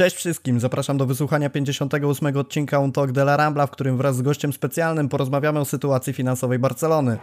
Cześć wszystkim, zapraszam do wysłuchania 58 odcinka Un Talk de la Rambla, w którym wraz z gościem specjalnym porozmawiamy o sytuacji finansowej Barcelony.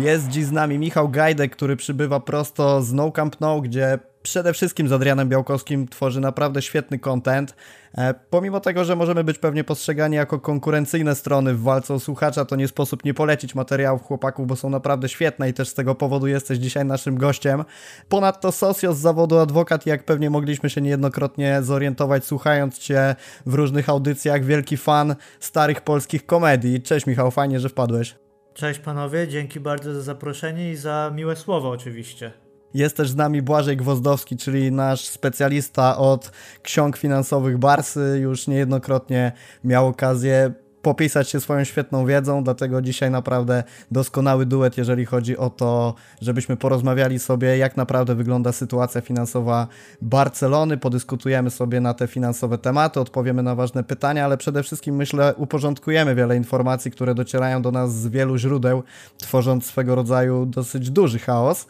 Jest dziś z nami Michał Gajdek, który przybywa prosto z No Camp No, gdzie przede wszystkim z Adrianem Białkowskim tworzy naprawdę świetny content. E, pomimo tego, że możemy być pewnie postrzegani jako konkurencyjne strony w walce o słuchacza, to nie sposób nie polecić materiałów chłopaków, bo są naprawdę świetne i też z tego powodu jesteś dzisiaj naszym gościem. Ponadto Socjo z zawodu adwokat, jak pewnie mogliśmy się niejednokrotnie zorientować słuchając Cię w różnych audycjach, wielki fan starych polskich komedii. Cześć Michał, fajnie, że wpadłeś. Cześć panowie, dzięki bardzo za zaproszenie i za miłe słowo oczywiście. Jest też z nami Błażej Gwozdowski, czyli nasz specjalista od ksiąg finansowych Barsy. Już niejednokrotnie miał okazję popisać się swoją świetną wiedzą, dlatego dzisiaj naprawdę doskonały duet, jeżeli chodzi o to, żebyśmy porozmawiali sobie, jak naprawdę wygląda sytuacja finansowa Barcelony, podyskutujemy sobie na te finansowe tematy, odpowiemy na ważne pytania, ale przede wszystkim myślę uporządkujemy wiele informacji, które docierają do nas z wielu źródeł, tworząc swego rodzaju dosyć duży chaos.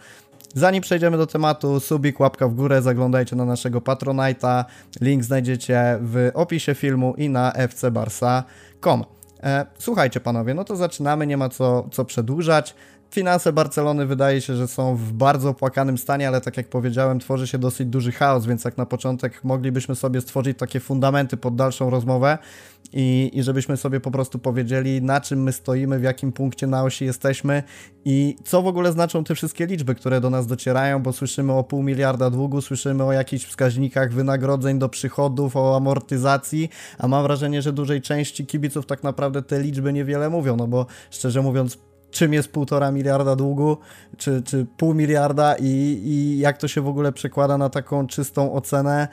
Zanim przejdziemy do tematu, subik, łapka w górę, zaglądajcie na naszego Patronite'a. Link znajdziecie w opisie filmu i na fcbarsa.com. E, słuchajcie panowie, no to zaczynamy, nie ma co, co przedłużać. Finanse Barcelony wydaje się, że są w bardzo opłakanym stanie, ale tak jak powiedziałem, tworzy się dosyć duży chaos, więc jak na początek moglibyśmy sobie stworzyć takie fundamenty pod dalszą rozmowę i, i żebyśmy sobie po prostu powiedzieli, na czym my stoimy, w jakim punkcie na osi jesteśmy i co w ogóle znaczą te wszystkie liczby, które do nas docierają, bo słyszymy o pół miliarda długu, słyszymy o jakichś wskaźnikach wynagrodzeń do przychodów, o amortyzacji, a mam wrażenie, że dużej części kibiców tak naprawdę te liczby niewiele mówią, no bo szczerze mówiąc, czym jest półtora miliarda długu, czy, czy pół miliarda i, i jak to się w ogóle przekłada na taką czystą ocenę,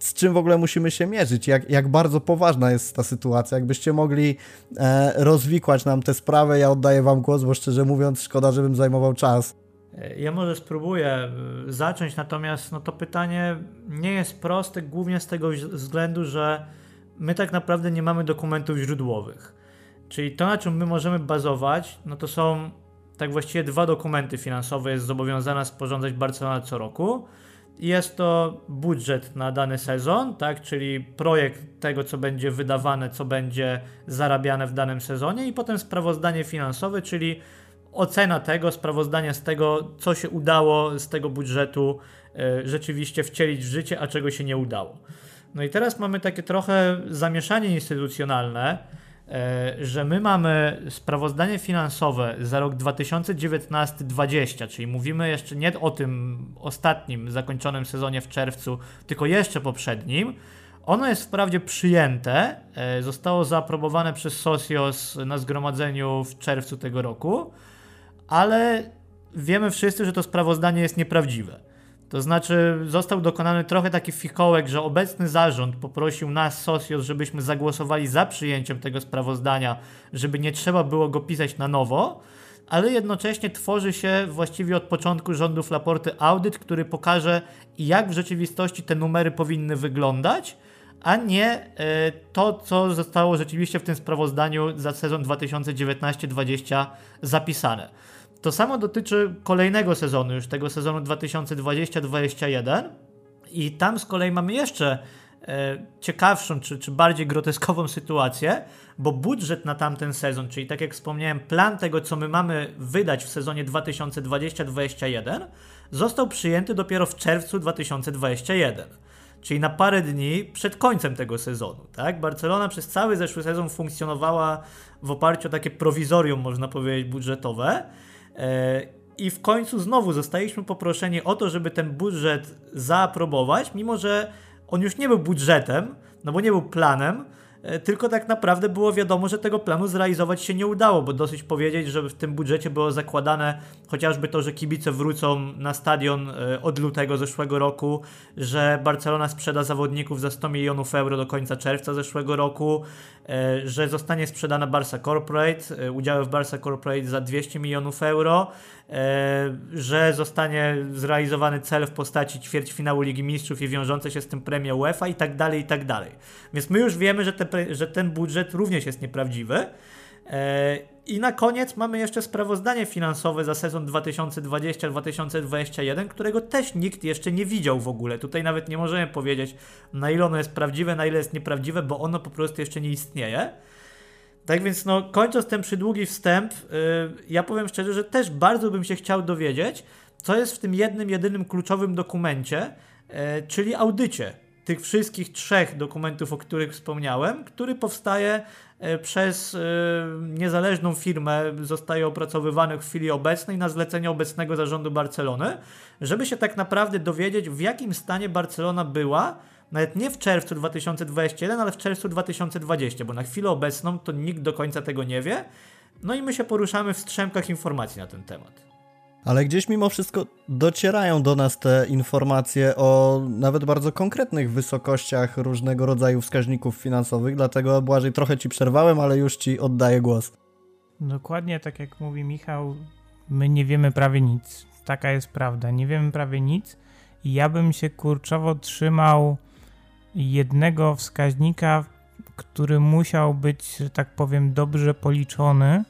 z czym w ogóle musimy się mierzyć, jak, jak bardzo poważna jest ta sytuacja. Jakbyście mogli e, rozwikłać nam tę sprawę, ja oddaję wam głos, bo szczerze mówiąc szkoda, żebym zajmował czas. Ja może spróbuję e, zacząć, natomiast no to pytanie nie jest proste, głównie z tego względu, że my tak naprawdę nie mamy dokumentów źródłowych. Czyli to, na czym my możemy bazować, no to są tak właściwie dwa dokumenty finansowe jest zobowiązana sporządzać Barcelona co roku. Jest to budżet na dany sezon, tak, czyli projekt tego, co będzie wydawane, co będzie zarabiane w danym sezonie, i potem sprawozdanie finansowe, czyli ocena tego, sprawozdanie z tego, co się udało z tego budżetu y, rzeczywiście wcielić w życie, a czego się nie udało. No i teraz mamy takie trochę zamieszanie instytucjonalne że my mamy sprawozdanie finansowe za rok 2019-2020, czyli mówimy jeszcze nie o tym ostatnim zakończonym sezonie w czerwcu, tylko jeszcze poprzednim. Ono jest wprawdzie przyjęte, e, zostało zaaprobowane przez Socios na zgromadzeniu w czerwcu tego roku, ale wiemy wszyscy, że to sprawozdanie jest nieprawdziwe. To znaczy, został dokonany trochę taki fikołek, że obecny zarząd poprosił nas, Socios, żebyśmy zagłosowali za przyjęciem tego sprawozdania, żeby nie trzeba było go pisać na nowo, ale jednocześnie tworzy się właściwie od początku rządów Laporty audyt, który pokaże, jak w rzeczywistości te numery powinny wyglądać, a nie e, to, co zostało rzeczywiście w tym sprawozdaniu za sezon 2019-2020 zapisane. To samo dotyczy kolejnego sezonu, już tego sezonu 2020-2021. I tam z kolei mamy jeszcze e, ciekawszą czy, czy bardziej groteskową sytuację, bo budżet na tamten sezon, czyli tak jak wspomniałem, plan tego, co my mamy wydać w sezonie 2020-2021, został przyjęty dopiero w czerwcu 2021 czyli na parę dni przed końcem tego sezonu. Tak? Barcelona przez cały zeszły sezon funkcjonowała w oparciu o takie prowizorium, można powiedzieć, budżetowe. E, I w końcu znowu zostaliśmy poproszeni o to, żeby ten budżet zaaprobować, mimo że on już nie był budżetem, no bo nie był planem, tylko tak naprawdę było wiadomo, że tego planu zrealizować się nie udało, bo dosyć powiedzieć, że w tym budżecie było zakładane chociażby to, że kibice wrócą na stadion e, od lutego zeszłego roku, że Barcelona sprzeda zawodników za 100 milionów euro do końca czerwca zeszłego roku, e, że zostanie sprzedana Barca Corporate, udziały w Barca Corporate za 200 milionów euro że zostanie zrealizowany cel w postaci ćwierćfinału Ligi Mistrzów i wiążące się z tym premie UEFA i tak dalej, i tak dalej. Więc my już wiemy, że, te, że ten budżet również jest nieprawdziwy. I na koniec mamy jeszcze sprawozdanie finansowe za sezon 2020-2021, którego też nikt jeszcze nie widział w ogóle. Tutaj nawet nie możemy powiedzieć, na ile ono jest prawdziwe, na ile jest nieprawdziwe, bo ono po prostu jeszcze nie istnieje. Tak więc, no, kończąc ten przydługi wstęp, yy, ja powiem szczerze, że też bardzo bym się chciał dowiedzieć, co jest w tym jednym, jedynym kluczowym dokumencie, yy, czyli audycie tych wszystkich trzech dokumentów, o których wspomniałem, który powstaje E, przez niezależną firmę zostaje opracowywany w chwili obecnej na zlecenie obecnego zarządu Barcelony, żeby się tak naprawdę dowiedzieć, w jakim stanie Barcelona była, nawet nie w czerwcu 2021, ale w czerwcu 2020, bo na chwilę obecną to nikt do końca tego nie wie. No i my się poruszamy w strzępkach informacji na ten temat. Ale gdzieś mimo wszystko docierają do nas te informacje o nawet bardzo konkretnych wysokościach różnego rodzaju wskaźników finansowych, dlatego Błażej trochę Ci przerwałem, ale już Ci oddaję głos. Dokładnie tak jak mówi Michał, my nie wiemy prawie nic. Taka jest prawda. Nie wiemy prawie nic i ja bym się kurczowo trzymał jednego wskaźnika, który musiał być, że tak powiem, dobrze policzony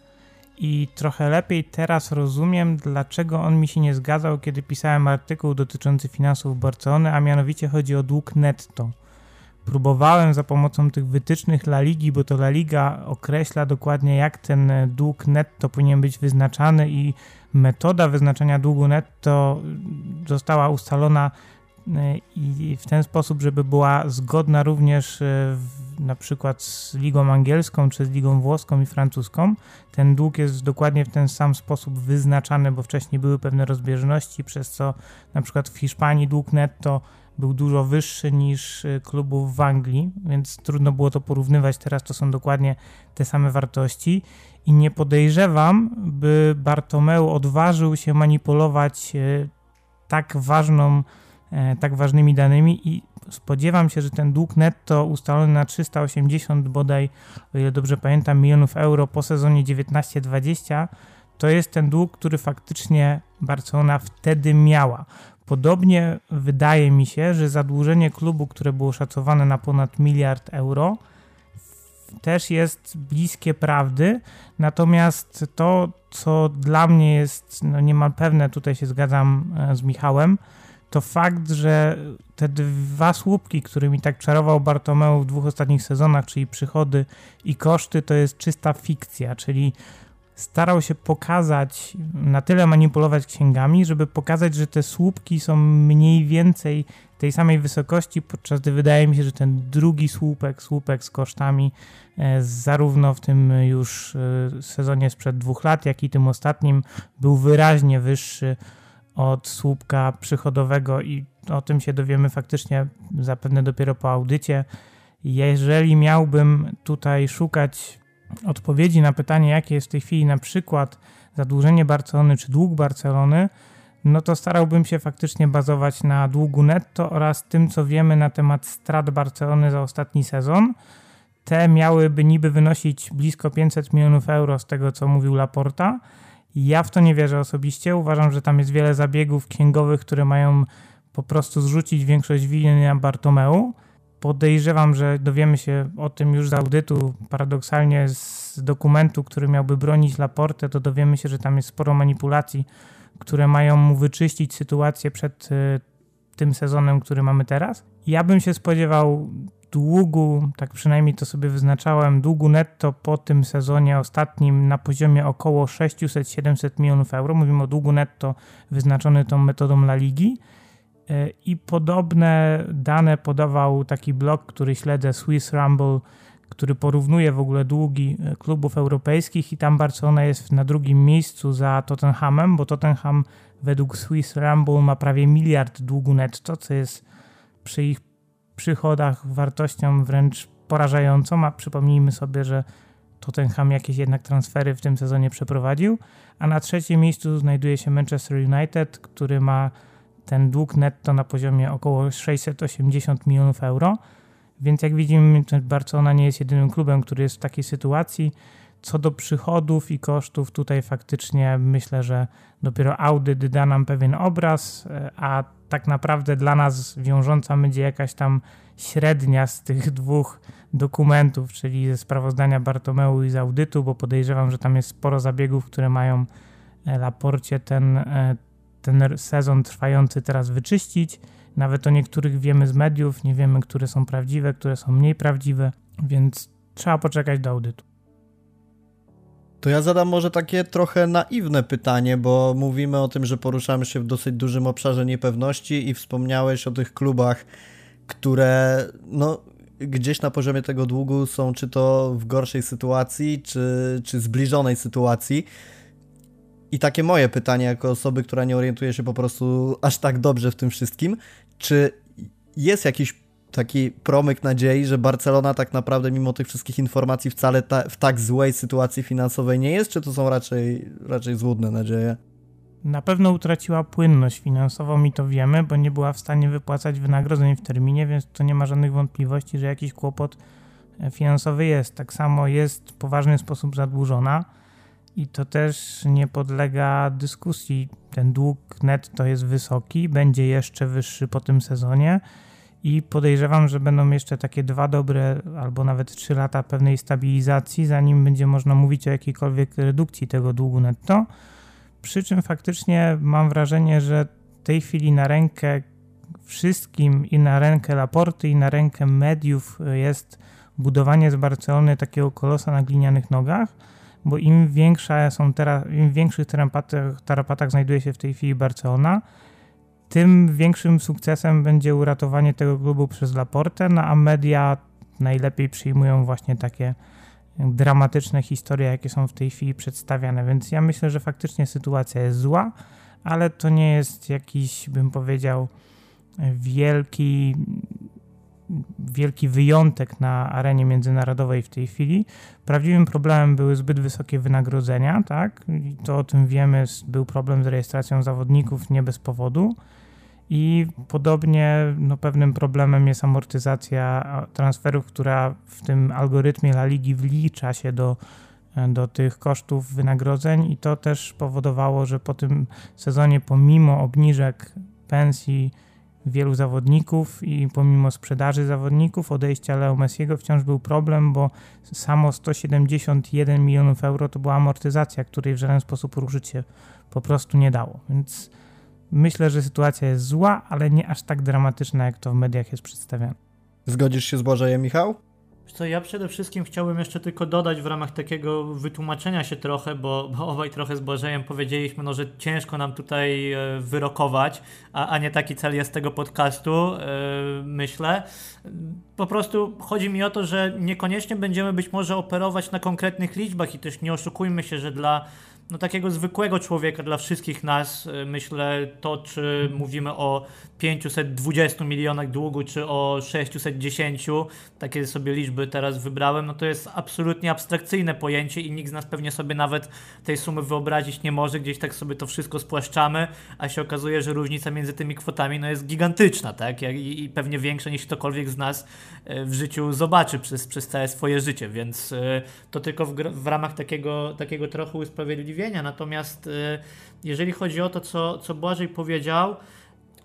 i trochę lepiej teraz rozumiem, dlaczego on mi się nie zgadzał, kiedy pisałem artykuł dotyczący finansów Barcelony, a mianowicie chodzi o dług netto. Próbowałem za pomocą tych wytycznych La Ligi, bo to La Liga określa dokładnie, jak ten dług netto powinien być wyznaczany i metoda wyznaczania długu netto została ustalona i w ten sposób, żeby była zgodna również e, w, na przykład z ligą angielską, czy z ligą włoską i francuską. Ten dług jest dokładnie w ten sam sposób wyznaczany, bo wcześniej były pewne rozbieżności, przez co na przykład w Hiszpanii dług netto był dużo wyższy niż e, klubów w Anglii, więc trudno było to porównywać. Teraz to są dokładnie te same wartości i nie podejrzewam, by Bartomeu odważył się manipulować e, tak ważną tak ważnymi danymi i spodziewam się, że ten dług netto ustalony na 380 bodaj, o ile dobrze pamiętam, milionów euro po sezonie 19-20 to jest ten dług, który faktycznie Barcelona wtedy miała. Podobnie wydaje mi się, że zadłużenie klubu, które było szacowane na ponad miliard euro, też jest bliskie prawdy. Natomiast to, co dla mnie jest no niemal pewne, tutaj się zgadzam e, z Michałem, to fakt, że te dwa słupki, którymi tak czarował Bartomeu w dwóch ostatnich sezonach, czyli przychody i koszty, to jest czysta fikcja, czyli starał się pokazać, na tyle manipulować księgami, żeby pokazać, że te słupki są mniej więcej tej samej wysokości, podczas gdy wydaje mi się, że ten drugi słupek, słupek z kosztami, e, zarówno w tym już e, sezonie sprzed dwóch lat, jak i tym ostatnim, był wyraźnie wyższy od słupka przychodowego i o tym się dowiemy faktycznie zapewne dopiero po audycie. Jeżeli miałbym tutaj szukać odpowiedzi na pytanie, jakie jest w tej chwili na przykład zadłużenie Barcelony czy dług Barcelony, no to starałbym się faktycznie bazować na długu netto oraz tym, co wiemy na temat strat Barcelony za ostatni sezon. Te miałyby niby wynosić blisko 500 milionów euro z tego, co mówił Laporta ja w to nie wierzę osobiście. Uważam, że tam jest wiele zabiegów księgowych, które mają po prostu zrzucić większość winy na Bartomeu. Podejrzewam, że dowiemy się o tym już z audytu. Paradoksalnie z dokumentu, który miałby bronić Laporte, to dowiemy się, że tam jest sporo manipulacji, które mają mu wyczyścić sytuację przed y, tym sezonem, który mamy teraz. Ja bym się spodziewał długu, tak przynajmniej to sobie wyznaczałem, długu netto po tym sezonie ostatnim na poziomie około 600-700 milionów euro. Mówimy o długu netto wyznaczony tą metodą La Ligi. E, I podobne dane podawał taki blog, który śledzę, Swiss Rumble, który porównuje w ogóle długi e, klubów europejskich i tam Barcelona jest na drugim miejscu za Tottenhamem, bo Tottenham według Swiss Rumble ma prawie miliard długu netto, co jest przy ich przychodach wartością wręcz porażającą, a przypomnijmy sobie, że Tottenham jakieś jednak transfery w tym sezonie przeprowadził, a na trzecim miejscu znajduje się Manchester United, który ma ten dług netto na poziomie około 680 milionów euro. Więc jak widzimy, Barcelona nie jest jedynym klubem, który jest w takiej sytuacji. co do przychodów i kosztów, tutaj faktycznie myślę, że dopiero audyt da nam pewien obraz, e, a tak naprawdę dla nas wiążąca będzie jakaś tam średnia z tych dwóch dokumentów, czyli ze sprawozdania Bartomeu i z audytu, bo podejrzewam, że tam jest sporo zabiegów, które mają e, Laporcie ten, e, ten sezon trwający teraz wyczyścić. Nawet o niektórych wiemy z mediów, nie wiemy, które są prawdziwe, które są mniej prawdziwe, więc trzeba poczekać do audytu. To ja zadam może takie trochę naiwne pytanie, bo mówimy o tym, że poruszamy się w dosyć dużym obszarze niepewności i wspomniałeś o tych klubach, które no, gdzieś na poziomie tego długu są czy to w gorszej sytuacji, czy, czy zbliżonej sytuacji. I takie moje pytanie, jako osoby, która nie orientuje się po prostu aż tak dobrze w tym wszystkim, czy jest jakiś taki promyk nadziei, że Barcelona tak naprawdę mimo tych wszystkich informacji wcale ta, w tak złej sytuacji finansowej nie jest, czy to są raczej, raczej złudne nadzieje? Na pewno utraciła płynność finansową i to wiemy, bo nie była w stanie wypłacać wynagrodzeń w terminie, więc to nie ma żadnych wątpliwości, że jakiś kłopot e, finansowy jest. Tak samo jest w poważny sposób zadłużona i to też nie podlega dyskusji. Ten dług netto jest wysoki, będzie jeszcze wyższy po tym sezonie i podejrzewam, że będą jeszcze takie dwa dobre albo nawet trzy lata pewnej stabilizacji, zanim będzie można mówić o jakiejkolwiek redukcji tego długu netto. Przy czym faktycznie mam wrażenie, że w tej chwili na rękę wszystkim i na rękę Laporty i na rękę mediów jest budowanie z Barcelony takiego kolosa na glinianych nogach, bo im większa są teraz, im większych tarapatach, tarapatach znajduje się w tej chwili Barcelona, tym większym sukcesem będzie uratowanie tego klubu przez Laportę, no a media najlepiej przyjmują właśnie takie dramatyczne historie, jakie są w tej chwili przedstawiane. Więc ja myślę, że faktycznie sytuacja jest zła, ale to nie jest jakiś, bym powiedział, wielki, wielki wyjątek na arenie międzynarodowej w tej chwili. Prawdziwym problemem były zbyt wysokie wynagrodzenia, tak? I to o tym wiemy, był problem z rejestracją zawodników nie bez powodu. I podobnie no, pewnym problemem jest amortyzacja transferów, która w tym algorytmie La Ligi wlicza się do, do tych kosztów wynagrodzeń i to też powodowało, że po tym sezonie pomimo obniżek pensji wielu zawodników i pomimo sprzedaży zawodników, odejścia Leo Messiego wciąż był problem, bo samo 171 milionów euro to była amortyzacja, której w żaden sposób ruszyć się po prostu nie dało. Więc Myślę, że sytuacja jest zła, ale nie aż tak dramatyczna, jak to w mediach jest przedstawiane. Zgodzisz się z Błażejem, Michał? Co, ja przede wszystkim chciałbym jeszcze tylko dodać w ramach takiego wytłumaczenia się trochę, bo, bo obaj trochę z Błażejem powiedzieliśmy, no, że ciężko nam tutaj e, wyrokować, a, a nie taki cel jest tego podcastu, yy, myślę. Po prostu chodzi mi o to, że niekoniecznie będziemy być może operować na konkretnych liczbach i też nie oszukujmy się, że dla no, takiego zwykłego człowieka, dla wszystkich nas, y, myślę, to czy mówimy o 520 milionach długu, czy o 610, takie sobie liczby teraz wybrałem, no to jest absolutnie abstrakcyjne pojęcie i nikt z nas pewnie sobie nawet tej sumy wyobrazić nie może, gdzieś tak sobie to wszystko spłaszczamy, a się okazuje, że różnica między tymi kwotami no jest gigantyczna, tak? I, i pewnie większa niż ktokolwiek z nas y, w życiu zobaczy przez, przez całe swoje życie, więc y, to tylko w, w ramach takiego, takiego trochę usprawiedliwienia. Natomiast jeżeli chodzi o to, co, co Błażej powiedział,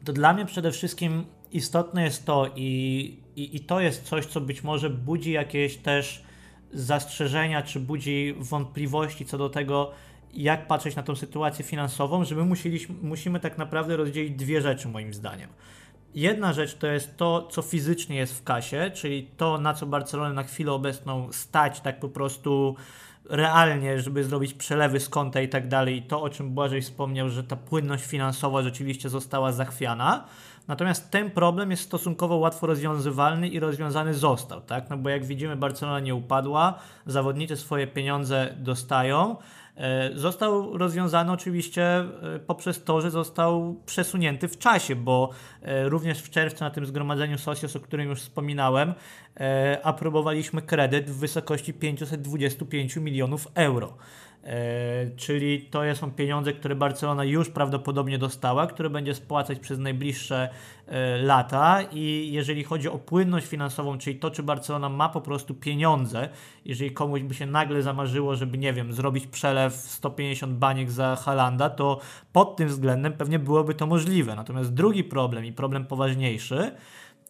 to dla mnie przede wszystkim istotne jest to i, i, i to jest coś, co być może budzi jakieś też zastrzeżenia, czy budzi wątpliwości co do tego, jak patrzeć na tą sytuację finansową, że my musieliśmy, musimy tak naprawdę rozdzielić dwie rzeczy moim zdaniem. Jedna rzecz to jest to, co fizycznie jest w kasie, czyli to, na co Barcelona na chwilę obecną stać tak po prostu realnie, żeby zrobić przelewy z konta i tak dalej. To, o czym Błażej wspomniał, że ta płynność finansowa rzeczywiście została zachwiana. Natomiast ten problem jest stosunkowo łatwo rozwiązywalny i rozwiązany został, tak? No bo jak widzimy, Barcelona nie upadła, zawodnicy swoje pieniądze dostają. E, został rozwiązany oczywiście e, poprzez to, że został przesunięty w czasie, bo e, również w czerwcu na tym zgromadzeniu Socios, o którym już wspominałem, aprobowaliśmy kredyt w wysokości 525 milionów euro. E, czyli to są pieniądze, które Barcelona już prawdopodobnie dostała, które będzie spłacać przez najbliższe e, lata i jeżeli chodzi o płynność finansową, czyli to, czy Barcelona ma po prostu pieniądze, jeżeli komuś by się nagle zamarzyło, żeby, nie wiem, zrobić przelew 150 baniek za Halanda, to pod tym względem pewnie byłoby to możliwe. Natomiast drugi problem i problem poważniejszy,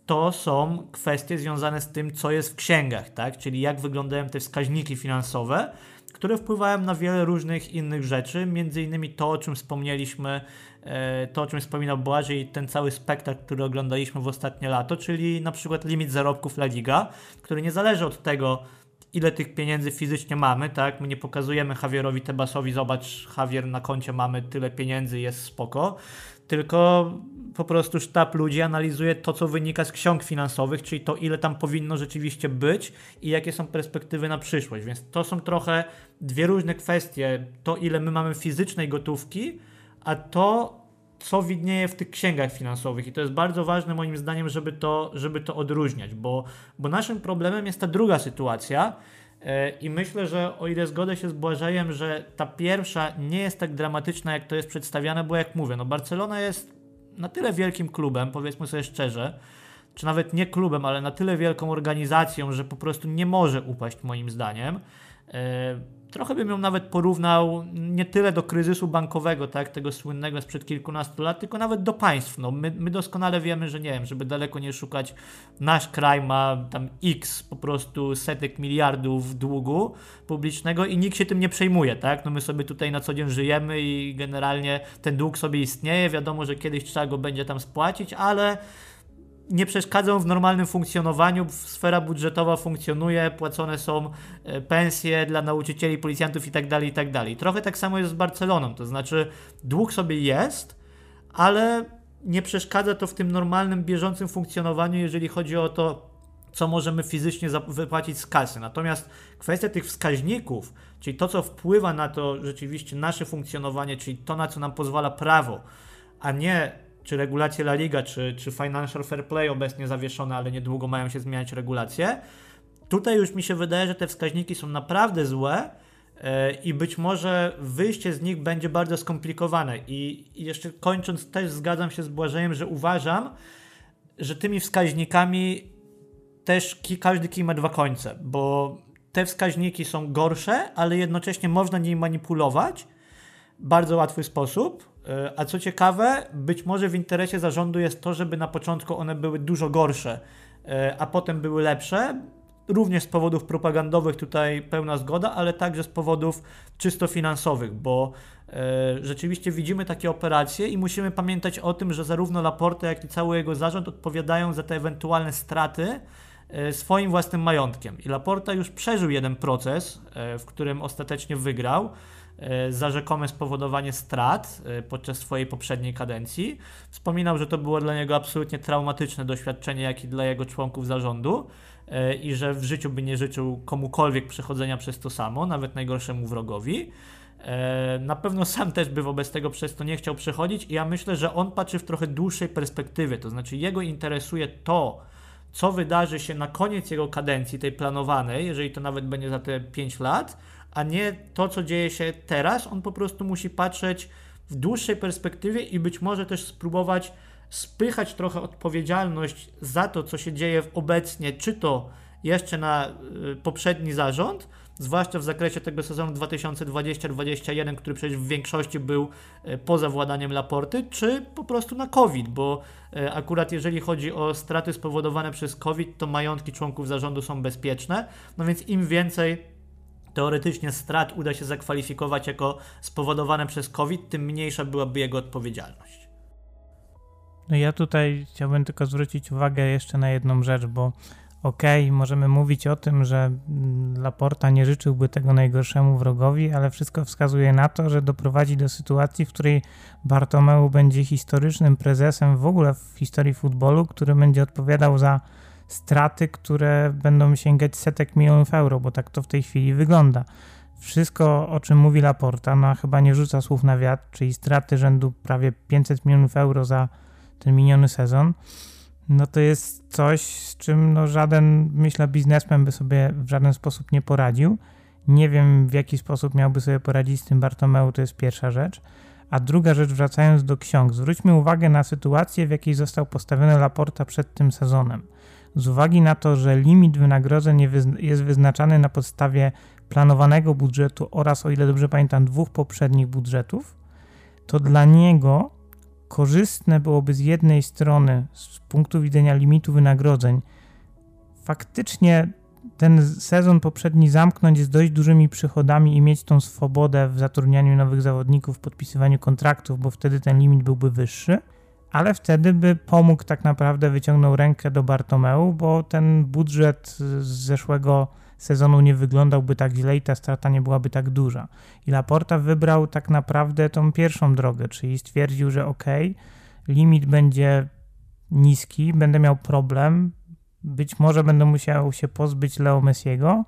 to są kwestie związane z tym, co jest w księgach, tak? czyli jak wyglądają te wskaźniki finansowe, które wpływają na wiele różnych innych rzeczy, między innymi to, o czym wspomnieliśmy, e, to, o czym wspominał Błażej ten cały spektakl, który oglądaliśmy w ostatnie lato, czyli na przykład limit zarobków La Liga, który nie zależy od tego, ile tych pieniędzy fizycznie mamy, tak? My nie pokazujemy Javierowi Tebasowi, zobacz, Javier na koncie mamy tyle pieniędzy, jest spoko, tylko po prostu sztab ludzi analizuje to, co wynika z ksiąg finansowych, czyli to, ile tam powinno rzeczywiście być i jakie są perspektywy na przyszłość. Więc to są trochę dwie różne kwestie. To, ile my mamy fizycznej gotówki, a to, co widnieje w tych księgach finansowych. I to jest bardzo ważne moim zdaniem, żeby to, żeby to odróżniać, bo, bo naszym problemem jest ta druga sytuacja. E, I myślę, że o ile zgodzę się z Błażejem, że ta pierwsza nie jest tak dramatyczna, jak to jest przedstawiane, bo jak mówię, no Barcelona jest na tyle wielkim klubem, powiedzmy sobie szczerze, czy nawet nie klubem, ale na tyle wielką organizacją, że po prostu nie może upaść moim zdaniem. Trochę bym ją nawet porównał nie tyle do kryzysu bankowego, tak, tego słynnego sprzed kilkunastu lat, tylko nawet do państw. No, my, my doskonale wiemy, że nie wiem, żeby daleko nie szukać, nasz kraj ma tam x po prostu setek miliardów długu publicznego i nikt się tym nie przejmuje, tak? No my sobie tutaj na co dzień żyjemy i generalnie ten dług sobie istnieje, wiadomo, że kiedyś trzeba go będzie tam spłacić, ale nie przeszkadzą w normalnym funkcjonowaniu. Sfera budżetowa funkcjonuje, płacone są e, pensje dla nauczycieli, policjantów itd., tak itd. Tak Trochę tak samo jest z Barceloną, to znaczy dług sobie jest, ale nie przeszkadza to w tym normalnym, bieżącym funkcjonowaniu, jeżeli chodzi o to, co możemy fizycznie wypłacić z kasy. Natomiast kwestia tych wskaźników, czyli to, co wpływa na to rzeczywiście nasze funkcjonowanie, czyli to, na co nam pozwala prawo, a nie czy regulacje La Liga, czy, czy Financial Fair Play obecnie zawieszone, ale niedługo mają się zmieniać regulacje. Tutaj już mi się wydaje, że te wskaźniki są naprawdę złe e, i być może wyjście z nich będzie bardzo skomplikowane. I, jeszcze kończąc, też zgadzam się z Błażejem, że uważam, że tymi wskaźnikami też każdy kij ma dwa końce, bo te wskaźniki są gorsze, ale jednocześnie można nimi manipulować w bardzo łatwy sposób a co ciekawe, być może w interesie zarządu jest to, żeby na początku one były dużo gorsze, e, a potem były lepsze. Również z powodów propagandowych tutaj pełna zgoda, ale także z powodów czysto finansowych, bo e, rzeczywiście widzimy takie operacje i musimy pamiętać o tym, że zarówno Laporte, jak i cały jego zarząd odpowiadają za te ewentualne straty swoim własnym majątkiem. I Laporta już przeżył jeden proces, w którym ostatecznie wygrał. E, za rzekome spowodowanie strat e, podczas swojej poprzedniej kadencji. Wspominał, że to było dla niego absolutnie traumatyczne doświadczenie, jak i dla jego członków zarządu e, i że w życiu by nie życzył komukolwiek przechodzenia przez to samo, nawet najgorszemu wrogowi. Na pewno sam też by wobec tego przez to nie chciał przechodzić i ja myślę, że on patrzy w trochę dłuższej perspektywie, to znaczy jego interesuje to, co wydarzy się na koniec jego kadencji, tej planowanej, jeżeli to nawet będzie za te 5 lat, a nie to, co dzieje się teraz. On po prostu musi patrzeć w dłuższej perspektywie i być może też spróbować spychać trochę odpowiedzialność za to, co się dzieje obecnie, czy to jeszcze na y, poprzedni zarząd, zwłaszcza w zakresie tego sezonu 2020-2021, który przecież w większości był y, poza władaniem Laporty, czy po prostu na COVID, bo y, akurat jeżeli chodzi o straty spowodowane przez COVID, to majątki członków zarządu są bezpieczne, no więc im więcej teoretycznie strat uda się zakwalifikować jako spowodowane przez COVID, tym mniejsza byłaby jego odpowiedzialność. No ja tutaj chciałbym tylko zwrócić uwagę jeszcze na jedną rzecz, bo okej, okay, możemy mówić o tym, że Laporta nie życzyłby tego najgorszemu wrogowi, ale wszystko wskazuje na to, że doprowadzi do sytuacji, w której Bartomeu będzie historycznym prezesem w ogóle w historii futbolu, który będzie odpowiadał za straty, które będą sięgać setek milionów euro, bo tak to w tej chwili wygląda. Wszystko, o czym mówi Laporta, no chyba nie rzuca słów na wiatr, czyli straty rzędu prawie 500 milionów euro za ten miniony sezon, no to jest coś, z czym no żaden, myślę, biznesmen by sobie w żaden sposób nie poradził. Nie wiem, w jaki sposób miałby sobie poradzić z tym Bartomeu, to jest pierwsza rzecz. A druga rzecz, wracając do ksiąg, zwróćmy uwagę na sytuację, w jakiej został postawiony Laporta przed tym sezonem. Z uwagi na to, że limit wynagrodzeń jest wyznaczany na podstawie planowanego budżetu oraz, o ile dobrze pamiętam, dwóch poprzednich budżetów, to dla niego korzystne byłoby z jednej strony, z punktu widzenia limitu wynagrodzeń, faktycznie ten sezon poprzedni zamknąć z dość dużymi przychodami i mieć tą swobodę w zatrudnianiu nowych zawodników, podpisywaniu kontraktów, bo wtedy ten limit byłby wyższy, ale wtedy by pomógł tak naprawdę, wyciągnął rękę do Bartomeu, bo ten budżet z zeszłego sezonu nie wyglądałby tak źle i ta strata nie byłaby tak duża. I Laporta wybrał tak naprawdę tą pierwszą drogę, czyli stwierdził, że ok, limit będzie niski, będę miał problem, być może będę musiał się pozbyć Leo Messiego,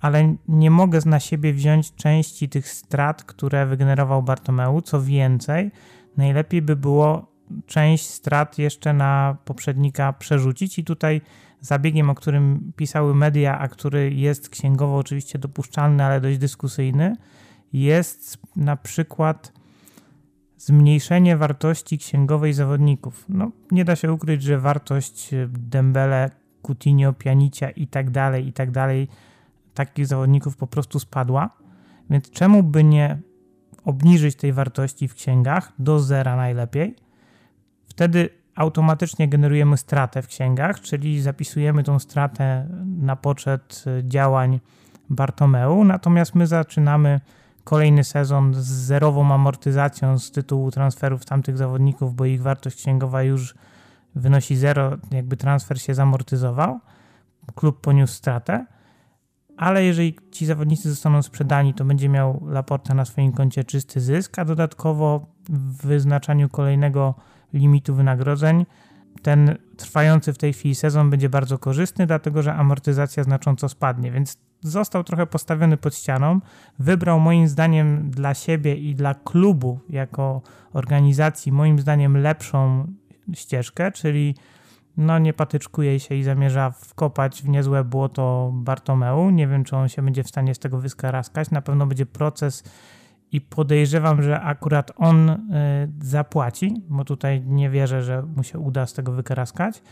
ale nie mogę na siebie wziąć części tych strat, które wygenerował Bartomeu. Co więcej, najlepiej by było część strat jeszcze na poprzednika przerzucić i tutaj zabiegiem, o którym pisały media, a który jest księgowo oczywiście dopuszczalny, ale dość dyskusyjny, jest na przykład zmniejszenie wartości księgowej zawodników. No, nie da się ukryć, że wartość Dembele, Coutinho, Pianicia i tak dalej, i tak dalej, takich zawodników po prostu spadła. Więc czemu by nie obniżyć tej wartości w księgach do zera najlepiej? Wtedy automatycznie generujemy stratę w księgach, czyli zapisujemy tą stratę na poczet działań Bartomeu, natomiast my zaczynamy kolejny sezon z zerową amortyzacją z tytułu transferów tamtych zawodników, bo ich wartość księgowa już wynosi zero, jakby transfer się zamortyzował, klub poniósł stratę, ale jeżeli ci zawodnicy zostaną sprzedani, to będzie miał Laporta na swoim koncie czysty zysk, a dodatkowo w wyznaczaniu kolejnego limitu wynagrodzeń ten trwający w tej chwili sezon będzie bardzo korzystny, dlatego że amortyzacja znacząco spadnie, więc został trochę postawiony pod ścianą. Wybrał moim zdaniem dla siebie i dla klubu jako organizacji moim zdaniem lepszą ścieżkę, czyli no nie patyczkuje się i zamierza wkopać w niezłe błoto Bartomeu. Nie wiem, czy on się będzie w stanie z tego wyskaraskać. Na pewno będzie proces i podejrzewam, że akurat on y, zapłaci, bo tutaj nie wierzę, że mu się uda z tego wykaraskać.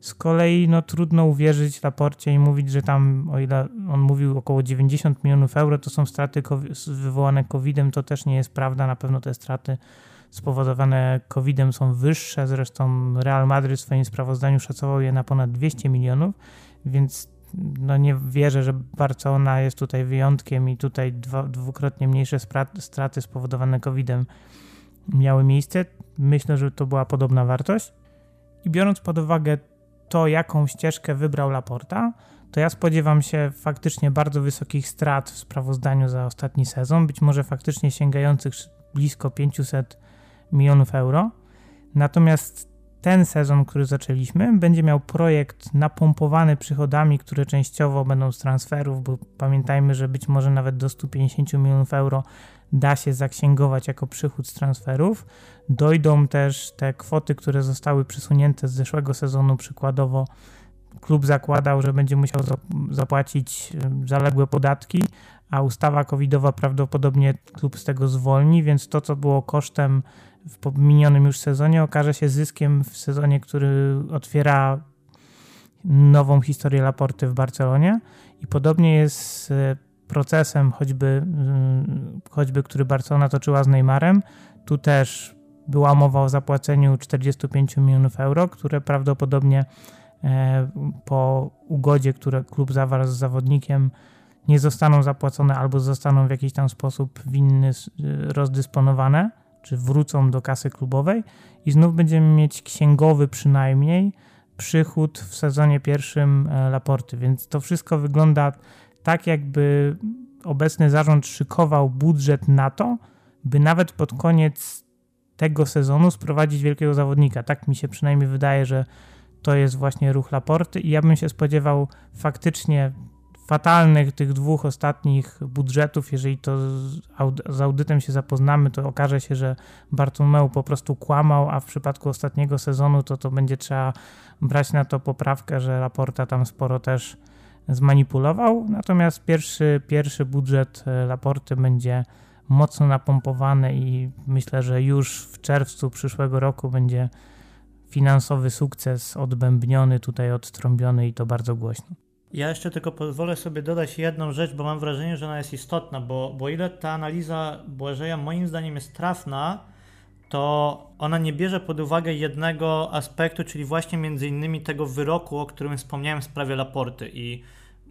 Z kolei no, trudno uwierzyć Laporcie i mówić, że tam, o ile on mówił około 90 milionów euro, to są straty wywołane COVID-em, to też nie jest prawda. Na pewno te straty spowodowane COVID-em są wyższe. Zresztą Real Madrid w swoim sprawozdaniu szacował je na ponad 200 milionów, więc no nie wierzę, że Barcelona jest tutaj wyjątkiem i tutaj dwukrotnie mniejsze straty spowodowane COVID-em miały miejsce. Myślę, że to była podobna wartość. I biorąc pod uwagę to, jaką ścieżkę wybrał Laporta, to ja spodziewam się faktycznie bardzo wysokich strat w sprawozdaniu za ostatni sezon, być może faktycznie sięgających blisko 500 milionów euro. Natomiast ten sezon, który zaczęliśmy, będzie miał projekt napompowany przychodami, które częściowo będą z transferów, bo pamiętajmy, że być może nawet do 150 milionów euro da się zaksięgować jako przychód z transferów. Dojdą też te kwoty, które zostały przesunięte z zeszłego sezonu, przykładowo klub zakładał, że będzie musiał zapłacić zaległe podatki, a ustawa covidowa prawdopodobnie klub z tego zwolni, więc to, co było kosztem w minionym już sezonie, okaże się zyskiem w sezonie, który otwiera nową historię Laporty w Barcelonie. I podobnie jest z procesem, choćby, choćby który Barcelona toczyła z Neymarem. Tu też była mowa o zapłaceniu 45 milionów euro, które prawdopodobnie e, po ugodzie, które klub zawarł z zawodnikiem, nie zostaną zapłacone albo zostaną w jakiś tam sposób winny rozdysponowane, czy wrócą do kasy klubowej i znów będziemy mieć księgowy przynajmniej przychód w sezonie pierwszym e, Laporty, więc to wszystko wygląda tak, jakby obecny zarząd szykował budżet na to, by nawet pod koniec tego sezonu sprowadzić wielkiego zawodnika. Tak mi się przynajmniej wydaje, że to jest właśnie ruch Laporty i ja bym się spodziewał faktycznie fatalnych tych dwóch ostatnich budżetów, jeżeli to z audytem się zapoznamy, to okaże się, że Bartomeu po prostu kłamał, a w przypadku ostatniego sezonu to to będzie trzeba brać na to poprawkę, że Laporta tam sporo też zmanipulował. Natomiast pierwszy, pierwszy budżet e, Laporty będzie mocno napompowany i myślę, że już w czerwcu przyszłego roku będzie finansowy sukces odbębniony, tutaj odtrąbiony i to bardzo głośno. Ja jeszcze tylko pozwolę sobie dodać jedną rzecz, bo mam wrażenie, że ona jest istotna, bo, bo ile ta analiza Błażeja moim zdaniem jest trafna, to ona nie bierze pod uwagę jednego aspektu, czyli właśnie między innymi tego wyroku, o którym wspomniałem w sprawie Laporty i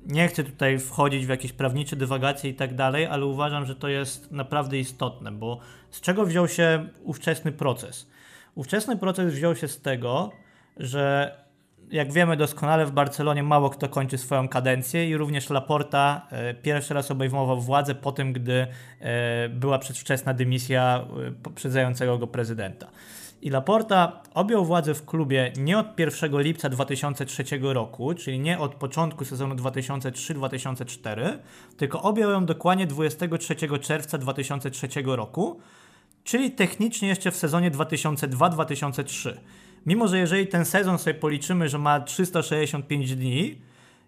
nie chcę tutaj wchodzić w jakieś prawnicze dywagacje i tak dalej, ale uważam, że to jest naprawdę istotne, bo z czego wziął się ówczesny proces? Ówczesny proces wziął się z tego, że jak wiemy doskonale w Barcelonie mało kto kończy swoją kadencję i również Laporta e, pierwszy raz obejmował władzę po tym, gdy e, była przedwczesna dymisja e, poprzedzającego go prezydenta. I Laporta objął władzę w klubie nie od 1 lipca 2003 roku, czyli nie od początku sezonu 2003-2004, tylko objął ją dokładnie 23 czerwca 2003 roku, czyli technicznie jeszcze w sezonie 2002-2003. Mimo, że jeżeli ten sezon sobie policzymy, że ma 365 dni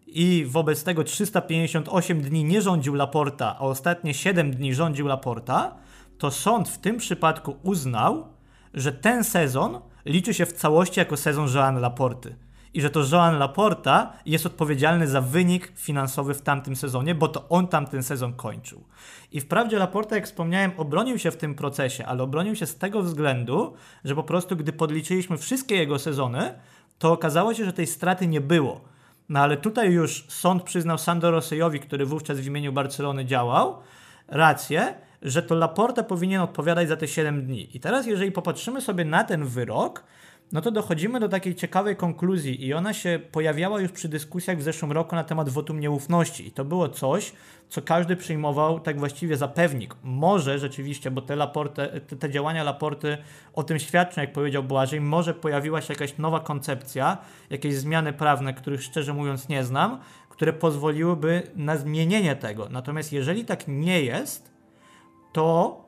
i wobec tego 358 dni nie rządził Laporta, a ostatnie 7 dni rządził Laporta, to sąd w tym przypadku uznał, że ten sezon liczy się w całości jako sezon Joan Laporty. I że to Joan Laporta jest odpowiedzialny za wynik finansowy w tamtym sezonie, bo to on tamten sezon kończył. I wprawdzie Laporta, jak wspomniałem, obronił się w tym procesie, ale obronił się z tego względu, że po prostu gdy podliczyliśmy wszystkie jego sezony, to okazało się, że tej straty nie było. No ale tutaj już sąd przyznał Sandro Rosejowi, który wówczas w imieniu Barcelony działał, rację, że to Laporta powinien odpowiadać za te 7 dni. I teraz, jeżeli popatrzymy sobie na ten wyrok, no to dochodzimy do takiej ciekawej konkluzji i ona się pojawiała już przy dyskusjach w zeszłym roku na temat wotum nieufności i to było coś, co każdy przyjmował tak właściwie za pewnik. Może rzeczywiście, bo te, Laporte, te, te działania Laporty o tym świadczą, jak powiedział Błażej, może pojawiła się jakaś nowa koncepcja, jakieś zmiany prawne, których szczerze mówiąc nie znam, które pozwoliłyby na zmienienie tego. Natomiast jeżeli tak nie jest, to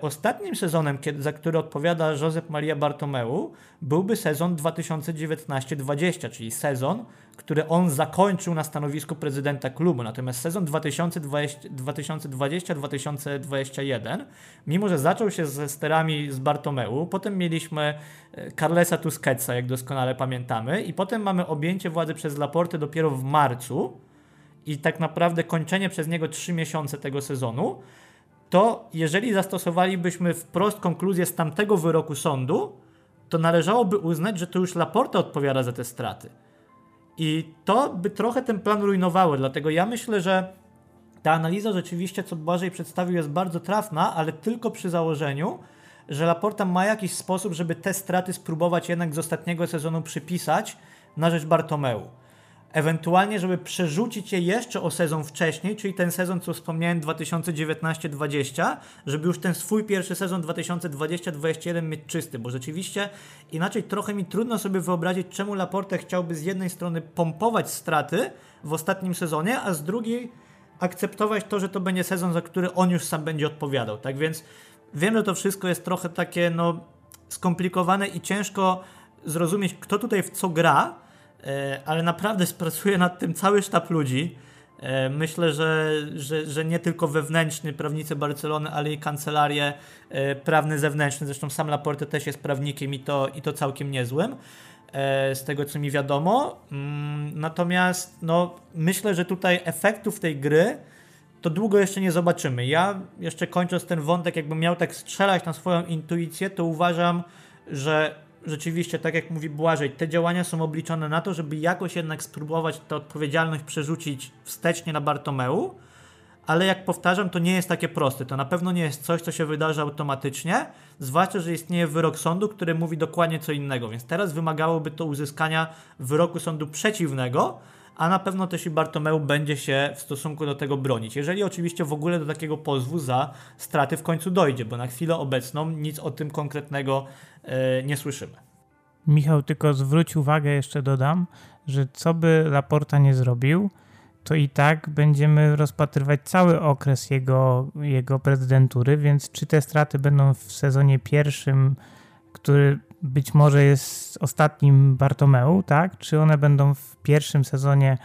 ostatnim sezonem, za który odpowiada Josep Maria Bartomeu, byłby sezon 2019-20, czyli sezon, który on zakończył na stanowisku prezydenta klubu. Natomiast sezon 2020-2021, mimo że zaczął się ze sterami z Bartomeu, potem mieliśmy e, Carlesa Tusquetsa, jak doskonale pamiętamy, i potem mamy objęcie władzy przez Laporte dopiero w marcu i tak naprawdę kończenie przez niego 3 miesiące tego sezonu to jeżeli zastosowalibyśmy wprost konkluzję z tamtego wyroku sądu, to należałoby uznać, że to już Laporta odpowiada za te straty. I to by trochę ten plan rujnowało, dlatego ja myślę, że ta analiza rzeczywiście, co Błażej przedstawił, jest bardzo trafna, ale tylko przy założeniu, że Laporta ma jakiś sposób, żeby te straty spróbować jednak z ostatniego sezonu przypisać na rzecz Bartomeu ewentualnie, żeby przerzucić je jeszcze o sezon wcześniej, czyli ten sezon, co wspomniałem, 2019-20, żeby już ten swój pierwszy sezon 2020-2021 mieć czysty, bo rzeczywiście inaczej trochę mi trudno sobie wyobrazić, czemu Laporte chciałby z jednej strony pompować straty w ostatnim sezonie, a z drugiej akceptować to, że to będzie sezon, za który on już sam będzie odpowiadał. Tak więc wiem, że to wszystko jest trochę takie no, skomplikowane i ciężko zrozumieć, kto tutaj w co gra, ale naprawdę spracuje nad tym cały sztab ludzi. E, myślę, że, że, że nie tylko wewnętrzny prawnicy Barcelony, ale i kancelarie e, prawne zewnętrzne. Zresztą sam Laporte też jest prawnikiem i to, i to całkiem niezłym, z tego co mi wiadomo. Mm, natomiast no, myślę, że tutaj efektów tej gry to długo jeszcze nie zobaczymy. Ja jeszcze kończąc ten wątek, jakbym miał tak strzelać na swoją intuicję, to uważam, że rzeczywiście, tak jak mówi Błażej, te działania są obliczone na to, żeby jakoś jednak spróbować tę odpowiedzialność przerzucić wstecznie na Bartomeu, ale jak powtarzam, to nie jest takie proste. To na pewno nie jest coś, co się wydarzy automatycznie, zwłaszcza, że istnieje wyrok sądu, który mówi dokładnie co innego, więc teraz wymagałoby to uzyskania wyroku sądu przeciwnego, a na pewno też i Bartomeu będzie się w stosunku do tego bronić. Jeżeli oczywiście w ogóle do takiego pozwu za straty w końcu dojdzie, bo na chwilę obecną nic o tym konkretnego e, nie słyszymy. Michał, tylko zwróć uwagę, jeszcze dodam, że co by Laporta nie zrobił, to i tak będziemy rozpatrywać cały okres jego, jego prezydentury, więc czy te straty będą w sezonie pierwszym, który być może jest ostatnim Bartomeu, tak? Czy one będą w pierwszym sezonie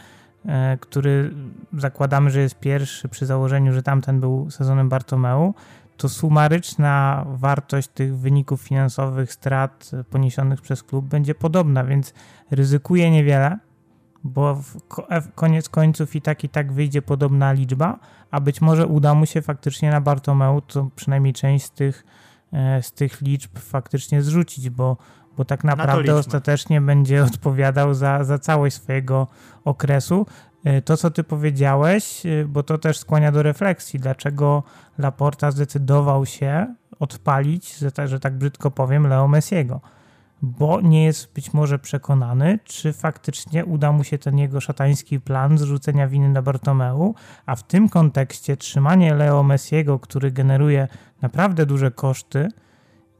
e, który zakładamy, że jest pierwszy przy założeniu, że tamten był sezonem Bartomeu, to sumaryczna wartość tych wyników finansowych, strat poniesionych przez klub będzie podobna, więc ryzykuje niewiele, bo w koniec końców i tak i tak wyjdzie podobna liczba, a być może uda mu się faktycznie na Bartomeu to przynajmniej część z tych, e, z tych liczb faktycznie zrzucić, bo, bo tak naprawdę na ostatecznie będzie odpowiadał za, za całość swojego okresu. E, to, co ty powiedziałeś, e, bo to też skłania do refleksji, dlaczego Laporta zdecydował się odpalić, że tak, że tak brzydko powiem, Leo Messiego bo nie jest być może przekonany, czy faktycznie uda mu się ten jego szatański plan zrzucenia winy na Bartomeu, a w tym kontekście trzymanie Leo Messiego, który generuje naprawdę duże koszty,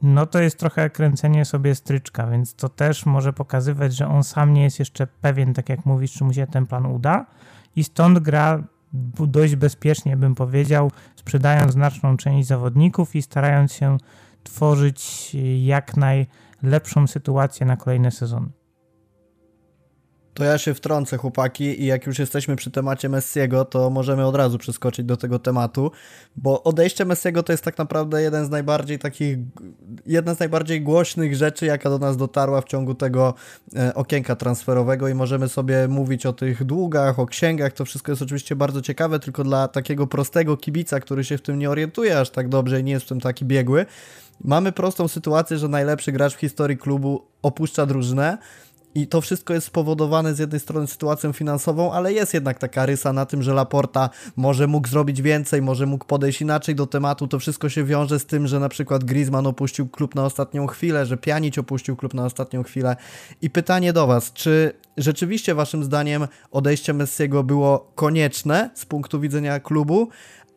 no to jest trochę kręcenie sobie stryczka, więc to też może pokazywać, że on sam nie jest jeszcze pewien, tak jak mówisz, czy mu się ten plan uda. I stąd gra dość bezpiecznie, bym powiedział, sprzedając znaczną część zawodników i starając się tworzyć jak naj lepszą sytuację na kolejny sezon. To ja się wtrącę, chłopaki, i jak już jesteśmy przy temacie Messiego, to możemy od razu przeskoczyć do tego tematu, bo odejście Messiego to jest tak naprawdę jeden z najbardziej takich, jedna z najbardziej głośnych rzeczy, jaka do nas dotarła w ciągu tego e, okienka transferowego i możemy sobie mówić o tych długach, o księgach, to wszystko jest oczywiście bardzo ciekawe, tylko dla takiego prostego kibica, który się w tym nie orientuje aż tak dobrze i nie jest w tym taki biegły, mamy prostą sytuację, że najlepszy gracz w historii klubu opuszcza drużynę, i to wszystko jest spowodowane z jednej strony sytuacją finansową, ale jest jednak taka rysa na tym, że Laporta może mógł zrobić więcej, może mógł podejść inaczej do tematu. To wszystko się wiąże z tym, że na przykład Griezmann opuścił klub na ostatnią chwilę, że Pjanic opuścił klub na ostatnią chwilę. I pytanie do Was, czy rzeczywiście Waszym zdaniem odejście Messiego było konieczne z punktu widzenia klubu,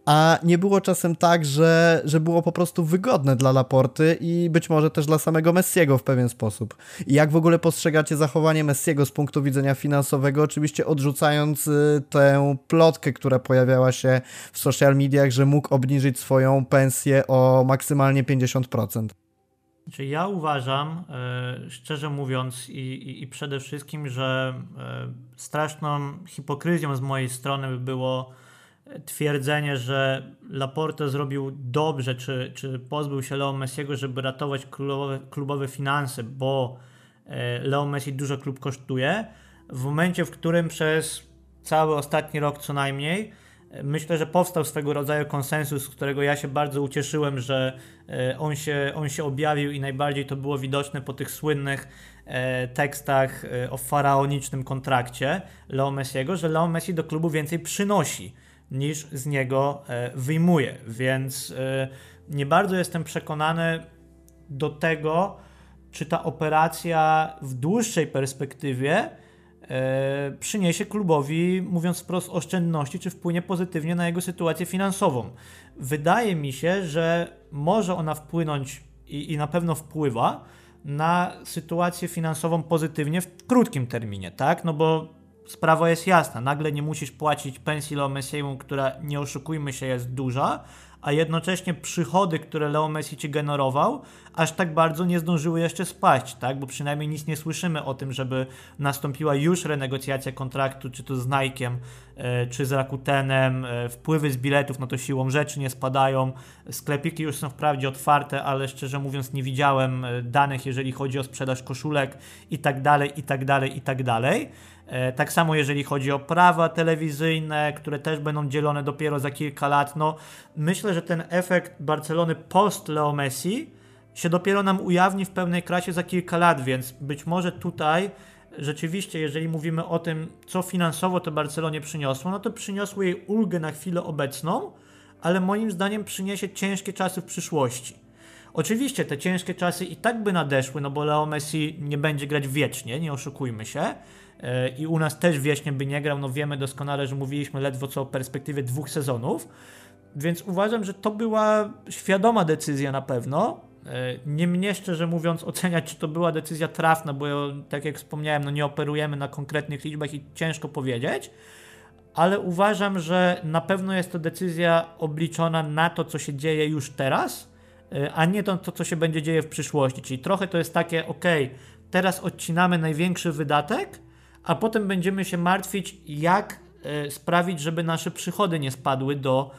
a nie było czasem tak, że, że było po prostu wygodne dla Laporty i być może też dla samego Messiego w pewien sposób. I jak w ogóle postrzegacie zachowanie Messiego z punktu widzenia finansowego, oczywiście odrzucając y, tę plotkę, która pojawiała się w social mediach, że mógł obniżyć swoją pensję o maksymalnie 50%. Znaczy ja uważam, e, szczerze mówiąc, i, i, i przede wszystkim, że e, straszną hipokryzją z mojej strony by było twierdzenie, że Laporte zrobił dobrze, czy, czy pozbył się Leo Messiego, żeby ratować klubowe, klubowe finanse, bo e, Leo Messi dużo klub kosztuje, w momencie, w którym przez cały ostatni rok co najmniej e, myślę, że powstał swego rodzaju konsensus, z którego ja się bardzo ucieszyłem, że e, on się, on się objawił i najbardziej to było widoczne po tych słynnych tekstach o faraonicznym kontrakcie Leo Messiego, że Leo Messi do klubu więcej przynosi niż z niego e, wyjmuje. Więc e, nie bardzo jestem przekonany do tego, czy ta operacja w dłuższej perspektywie e, przyniesie klubowi, mówiąc wprost, oszczędności, czy wpłynie pozytywnie na jego sytuację finansową. Wydaje mi się, że może ona wpłynąć i, i na pewno wpływa na sytuację finansową pozytywnie w krótkim terminie, tak? No bo sprawa jest jasna. Nagle nie musisz płacić pensji Leo Messiemu, która nie oszukujmy się jest duża, a jednocześnie przychody, które Leo Messi ci generował, aż tak bardzo nie zdążyły jeszcze spaść, tak? Bo przynajmniej nic nie słyszymy o tym, żeby nastąpiła już renegocjacja kontraktu, czy to z Nike'em, e, czy z Rakutenem, e, wpływy z biletów, no to siłą rzeczy nie spadają, sklepiki już są wprawdzie otwarte, ale szczerze mówiąc nie widziałem e, danych, jeżeli chodzi o sprzedaż koszulek i tak dalej, i tak dalej, i tak dalej. Tak samo jeżeli chodzi o prawa telewizyjne, które też będą dzielone dopiero za kilka lat. No, myślę, że ten efekt Barcelony post Leo Messi się dopiero nam ujawni w pełnej krasie za kilka lat, więc być może tutaj rzeczywiście, jeżeli mówimy o tym, co finansowo to Barcelonie przyniosło, no to przyniosło jej ulgę na chwilę obecną, ale moim zdaniem przyniesie ciężkie czasy w przyszłości. Oczywiście te ciężkie czasy i tak by nadeszły, no bo Leo Messi nie będzie grać wiecznie, nie oszukujmy się, E, i u nas też wiecznie by nie grał. No wiemy doskonale, że mówiliśmy ledwo co o perspektywie dwóch sezonów, więc uważam, że to była świadoma decyzja na pewno. E, nie mnie szczerze mówiąc oceniać, czy to była decyzja trafna, bo tak jak wspomniałem, no nie operujemy na konkretnych liczbach i ciężko powiedzieć, ale uważam, że na pewno jest to decyzja obliczona na to, co się dzieje już teraz, e, a nie to, to co się będzie dzieje w przyszłości. Czyli trochę to jest takie, ok, teraz odcinamy największy wydatek, a potem będziemy się martwić, jak e, sprawić, żeby nasze przychody nie spadły do,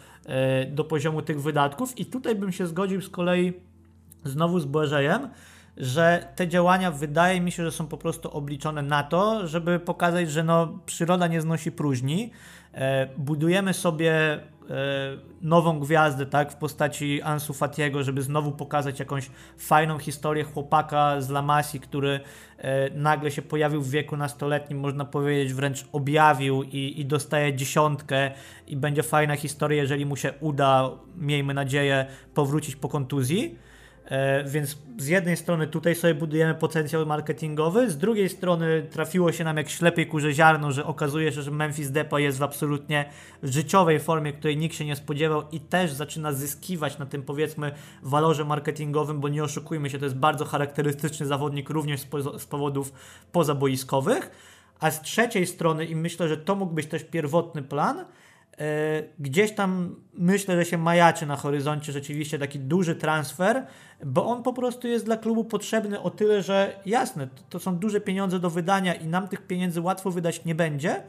do poziomu tych wydatków. I tutaj bym się zgodził z kolei znowu z że te działania wydaje mi się, że są po prostu obliczone na to, żeby pokazać, że no, przyroda nie znosi próżni. E, budujemy sobie e, nową gwiazdę, tak, w postaci Ansu Fatiego, żeby znowu pokazać jakąś fajną historię chłopaka z Lamasi, który e, nagle się pojawił w wieku nastoletnim, można powiedzieć wręcz objawił i, i dostaje dziesiątkę i będzie fajna historia, jeżeli mu się uda, miejmy nadzieję, powrócić po kontuzji. E, więc z jednej strony tutaj sobie budujemy potencjał marketingowy, z drugiej strony trafiło się nam jak ślepej kurze ziarno, że okazuje się, że Memphis Depay jest w absolutnie życiowej formie, której nikt się nie spodziewał i też zaczyna zyskiwać na tym powiedzmy walorze marketingowym, bo nie oszukujmy się, to jest bardzo charakterystyczny zawodnik również z, po z powodów pozaboiskowych. A z trzeciej strony, i myślę, że to mógł być też pierwotny plan, gdzieś tam myślę, że się majaczy na horyzoncie rzeczywiście taki duży transfer, bo on po prostu jest dla klubu potrzebny o tyle, że jasne, to, to są duże pieniądze do wydania i nam tych pieniędzy łatwo wydać nie będzie,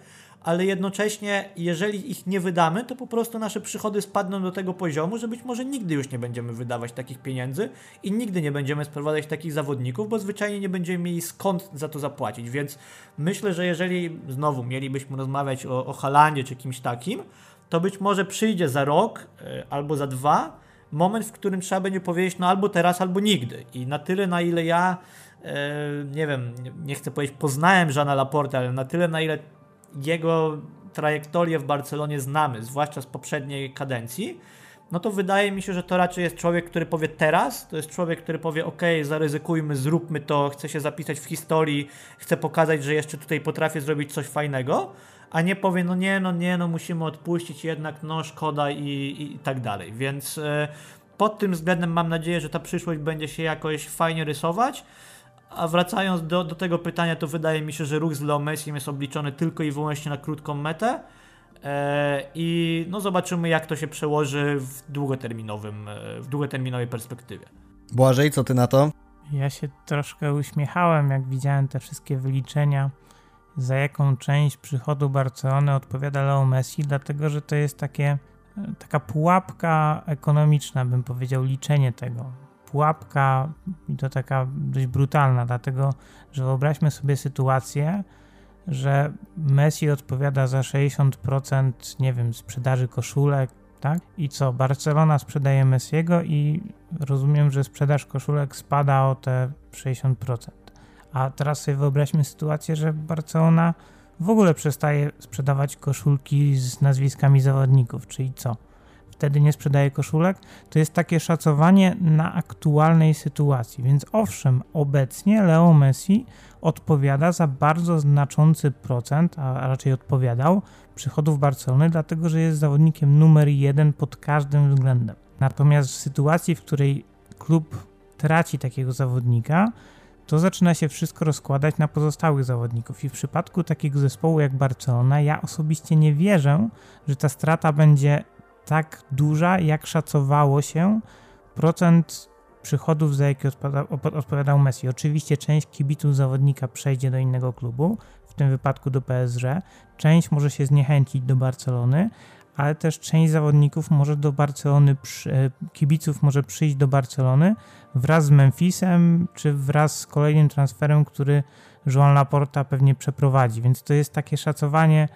ale jednocześnie, jeżeli ich nie wydamy, to po prostu nasze przychody spadną do tego poziomu, że być może nigdy już nie będziemy wydawać takich pieniędzy i nigdy nie będziemy sprowadzać takich zawodników, bo zwyczajnie nie będziemy mieli skąd za to zapłacić. Więc myślę, że jeżeli znowu mielibyśmy rozmawiać o, o Halandzie czy kimś takim, to być może przyjdzie za rok e, albo za dwa moment, w którym trzeba będzie powiedzieć, no albo teraz, albo nigdy. I na tyle, na ile ja, e, nie wiem, nie chcę powiedzieć, poznałem Żana Laporte, ale na tyle, na ile jego trajektorię w Barcelonie znamy, zwłaszcza z poprzedniej kadencji, no to wydaje mi się, że to raczej jest człowiek, który powie teraz, to jest człowiek, który powie ok, zaryzykujmy, zróbmy to, chcę się zapisać w historii, chcę pokazać, że jeszcze tutaj potrafię zrobić coś fajnego, a nie powie, no nie, no nie, no musimy odpuścić jednak, no szkoda i, i, i tak dalej, więc e, pod tym względem mam nadzieję, że ta przyszłość będzie się jakoś fajnie rysować, a wracając do, do tego pytania, to wydaje mi się, że ruch z Leo Messi jest obliczony tylko i wyłącznie na krótką metę. E, I no zobaczymy, jak to się przełoży w długoterminowym, e, w długoterminowej perspektywie. Błażej, co ty na to? Ja się troszkę uśmiechałem, jak widziałem te wszystkie wyliczenia, za jaką część przychodu Barcelony odpowiada Leo Messi, dlatego że to jest takie, e, taka pułapka ekonomiczna, bym powiedział, liczenie tego pułapka i to taka dość brutalna, dlatego że wyobraźmy sobie sytuację, że Messi odpowiada za 60%, nie wiem, sprzedaży koszulek, tak? I co? Barcelona sprzedaje Messiego i rozumiem, że sprzedaż koszulek spada o te 60%. A teraz sobie wyobraźmy sytuację, że Barcelona w ogóle przestaje sprzedawać koszulki z nazwiskami zawodników, czyli co? Wtedy nie sprzedaje koszulek, to jest takie szacowanie na aktualnej sytuacji. Więc owszem, obecnie Leo Messi odpowiada za bardzo znaczący procent, a raczej odpowiadał, przychodów Barcelony, dlatego że jest zawodnikiem numer jeden pod każdym względem. Natomiast w sytuacji, w której klub traci takiego zawodnika, to zaczyna się wszystko rozkładać na pozostałych zawodników. I w przypadku takiego zespołu jak Barcelona, ja osobiście nie wierzę, że ta strata będzie tak duża, jak szacowało się procent przychodów, za jakie odpowiadał Messi. Oczywiście część kibiców zawodnika przejdzie do innego klubu, w tym wypadku do PSG, część może się zniechęcić do Barcelony, ale też część zawodników może do Barcelony, e, kibiców może przyjść do Barcelony wraz z Memphisem, czy wraz z kolejnym transferem, który Joan Laporta pewnie przeprowadzi. Więc to jest takie szacowanie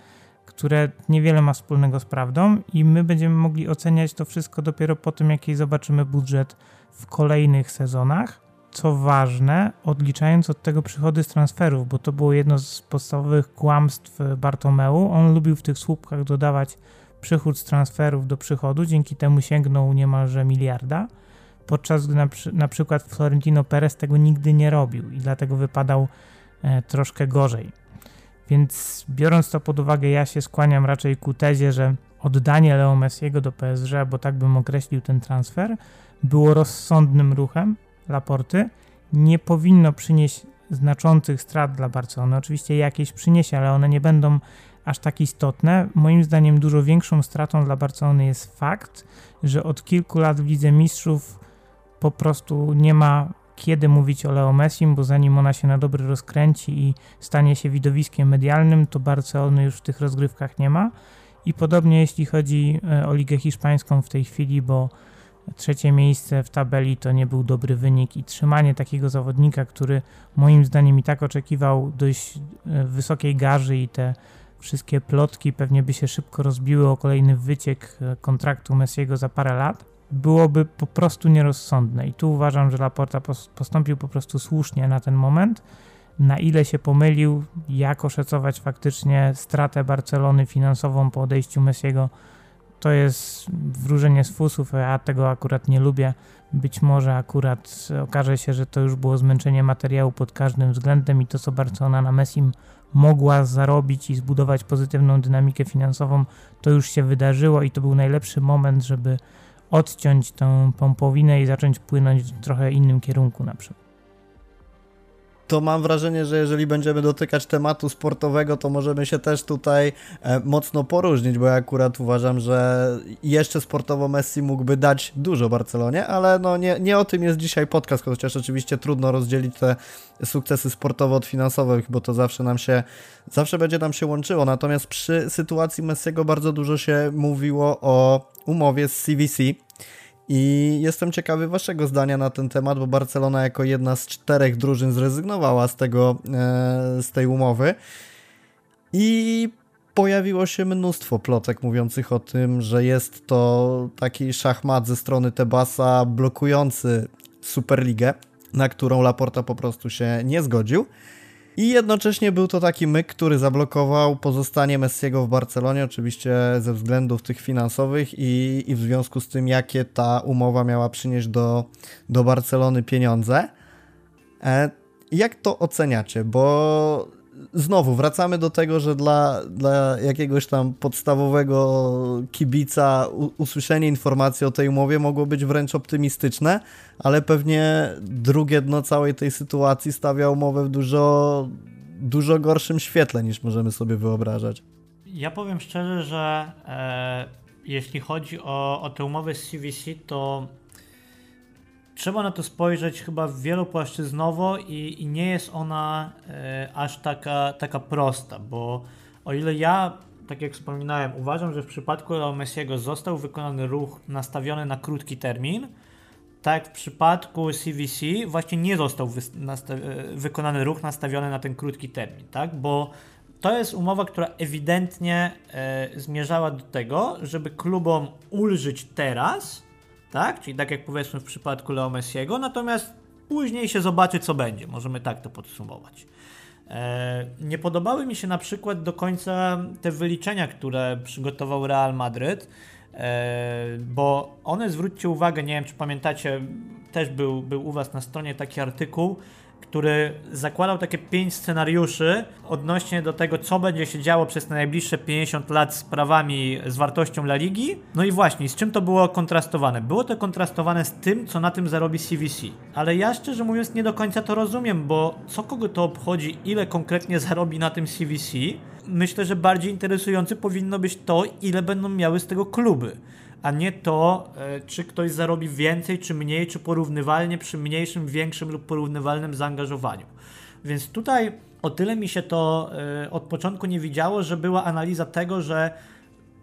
które niewiele ma wspólnego z prawdą i my będziemy mogli oceniać to wszystko dopiero po tym, jaki zobaczymy budżet w kolejnych sezonach. Co ważne, odliczając od tego przychody z transferów, bo to było jedno z podstawowych kłamstw Bartomeu. On lubił w tych słupkach dodawać przychód z transferów do przychodu, dzięki temu sięgnął niemalże miliarda, podczas gdy na, na przykład Florentino Perez tego nigdy nie robił i dlatego wypadał e, troszkę gorzej. Więc biorąc to pod uwagę, ja się skłaniam raczej ku tezie, że oddanie Leo Messiego do PSG, bo tak bym określił ten transfer, było rozsądnym ruchem Laporty. Nie powinno przynieść znaczących strat dla Barcelony. Oczywiście jakieś przyniesie, ale one nie będą aż tak istotne. Moim zdaniem dużo większą stratą dla Barcelony jest fakt, że od kilku lat w Lidze Mistrzów po prostu nie ma kiedy mówić o Leo Messim, bo zanim ona się na dobry rozkręci i stanie się widowiskiem medialnym, to Barcelony już w tych rozgrywkach nie ma. I podobnie jeśli chodzi e, o Ligę Hiszpańską w tej chwili, bo trzecie miejsce w tabeli to nie był dobry wynik i trzymanie takiego zawodnika, który moim zdaniem i tak oczekiwał dość e, wysokiej garzy i te wszystkie plotki pewnie by się szybko rozbiły o kolejny wyciek e, kontraktu Messiego za parę lat, byłoby po prostu nierozsądne. I tu uważam, że Laporta postąpił po prostu słusznie na ten moment. Na ile się pomylił, jak oszacować faktycznie stratę Barcelony finansową po odejściu Messiego, to jest wróżenie z fusów, ja tego akurat nie lubię. Być może akurat okaże się, że to już było zmęczenie materiału pod każdym względem i to, co Barcelona na Messim mogła zarobić i zbudować pozytywną dynamikę finansową, to już się wydarzyło i to był najlepszy moment, żeby odciąć tę pompowinę i zacząć płynąć w trochę innym kierunku na przykład to mam wrażenie, że jeżeli będziemy dotykać tematu sportowego, to możemy się też tutaj e, mocno poróżnić, bo ja akurat uważam, że jeszcze sportowo Messi mógłby dać dużo Barcelonie, ale no nie, nie o tym jest dzisiaj podcast, chociaż oczywiście trudno rozdzielić te sukcesy sportowe od finansowych, bo to zawsze nam się, zawsze będzie nam się łączyło. Natomiast przy sytuacji Messiego bardzo dużo się mówiło o umowie z CVC, i jestem ciekawy Waszego zdania na ten temat, bo Barcelona jako jedna z czterech drużyn zrezygnowała z, tego, e, z tej umowy. I pojawiło się mnóstwo plotek mówiących o tym, że jest to taki szachmat ze strony Tebasa blokujący Superligę, na którą Laporta po prostu się nie zgodził. I jednocześnie był to taki myk, który zablokował pozostanie Messiego w Barcelonie, oczywiście ze względów tych finansowych i, i w związku z tym, jakie ta umowa miała przynieść do, do Barcelony pieniądze. E, jak to oceniacie? Bo znowu wracamy do tego, że dla, dla jakiegoś tam podstawowego kibica usłyszenie informacji o tej umowie mogło być wręcz optymistyczne, ale pewnie drugie dno całej tej sytuacji stawia umowę w dużo, dużo gorszym świetle niż możemy sobie wyobrażać. Ja powiem szczerze, że e, jeśli chodzi o, o tę umowę z CVC, to trzeba na to spojrzeć chyba wielopłaszczyznowo i, i nie jest ona e, aż taka, taka prosta, bo o ile ja, tak jak wspominałem, uważam, że w przypadku Leo Messiego został wykonany ruch nastawiony na krótki termin, tak w przypadku CVC właśnie nie został e, wykonany ruch nastawiony na ten krótki termin, tak, bo to jest umowa, która ewidentnie e, zmierzała do tego, żeby klubom ulżyć teraz, tak? Czyli tak jak powiedzmy w przypadku Leo Messiego, natomiast później się zobaczy, co będzie. Możemy tak to podsumować. E, nie podobały mi się na przykład do końca te wyliczenia, które przygotował Real Madryd, e, bo one, zwróćcie uwagę, nie wiem czy pamiętacie, też był, był u Was na stronie taki artykuł, który zakładał takie pięć scenariuszy odnośnie do tego, co będzie się działo przez najbliższe 50 lat z prawami, z wartością La Ligi. No i właśnie, z czym to było kontrastowane? Było to kontrastowane z tym, co na tym zarobi CVC. Ale ja szczerze mówiąc nie do końca to rozumiem, bo co kogo to obchodzi, ile konkretnie zarobi na tym CVC? Myślę, że bardziej interesujący powinno być to, ile będą miały z tego kluby a nie to, e, czy ktoś zarobi więcej, czy mniej, czy porównywalnie przy mniejszym, większym lub porównywalnym zaangażowaniu. Więc tutaj o tyle mi się to e, od początku nie widziało, że była analiza tego, że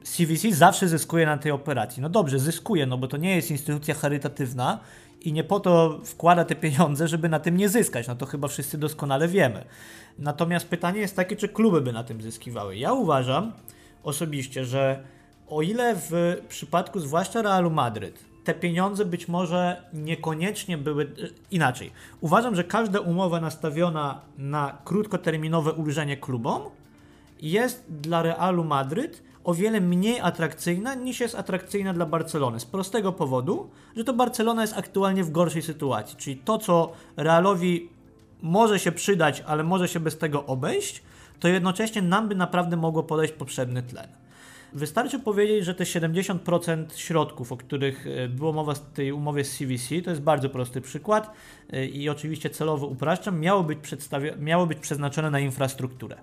CVC zawsze zyskuje na tej operacji. No dobrze, zyskuje, no bo to nie jest instytucja charytatywna i nie po to wkłada te pieniądze, żeby na tym nie zyskać. No to chyba wszyscy doskonale wiemy. Natomiast pytanie jest takie, czy kluby by na tym zyskiwały. Ja uważam osobiście, że o ile w przypadku zwłaszcza Realu Madryt te pieniądze być może niekoniecznie były e, inaczej. Uważam, że każda umowa nastawiona na krótkoterminowe ulżenie klubom jest dla Realu Madryt o wiele mniej atrakcyjna niż jest atrakcyjna dla Barcelony. Z prostego powodu, że to Barcelona jest aktualnie w gorszej sytuacji. Czyli to, co Realowi może się przydać, ale może się bez tego obejść, to jednocześnie nam by naprawdę mogło podejść poprzedni tlen. Wystarczy powiedzieć, że te 70% środków, o których e, było mowa w tej umowie z CVC, to jest bardzo prosty przykład e, i oczywiście celowo upraszczam, miało być, miało być przeznaczone na infrastrukturę.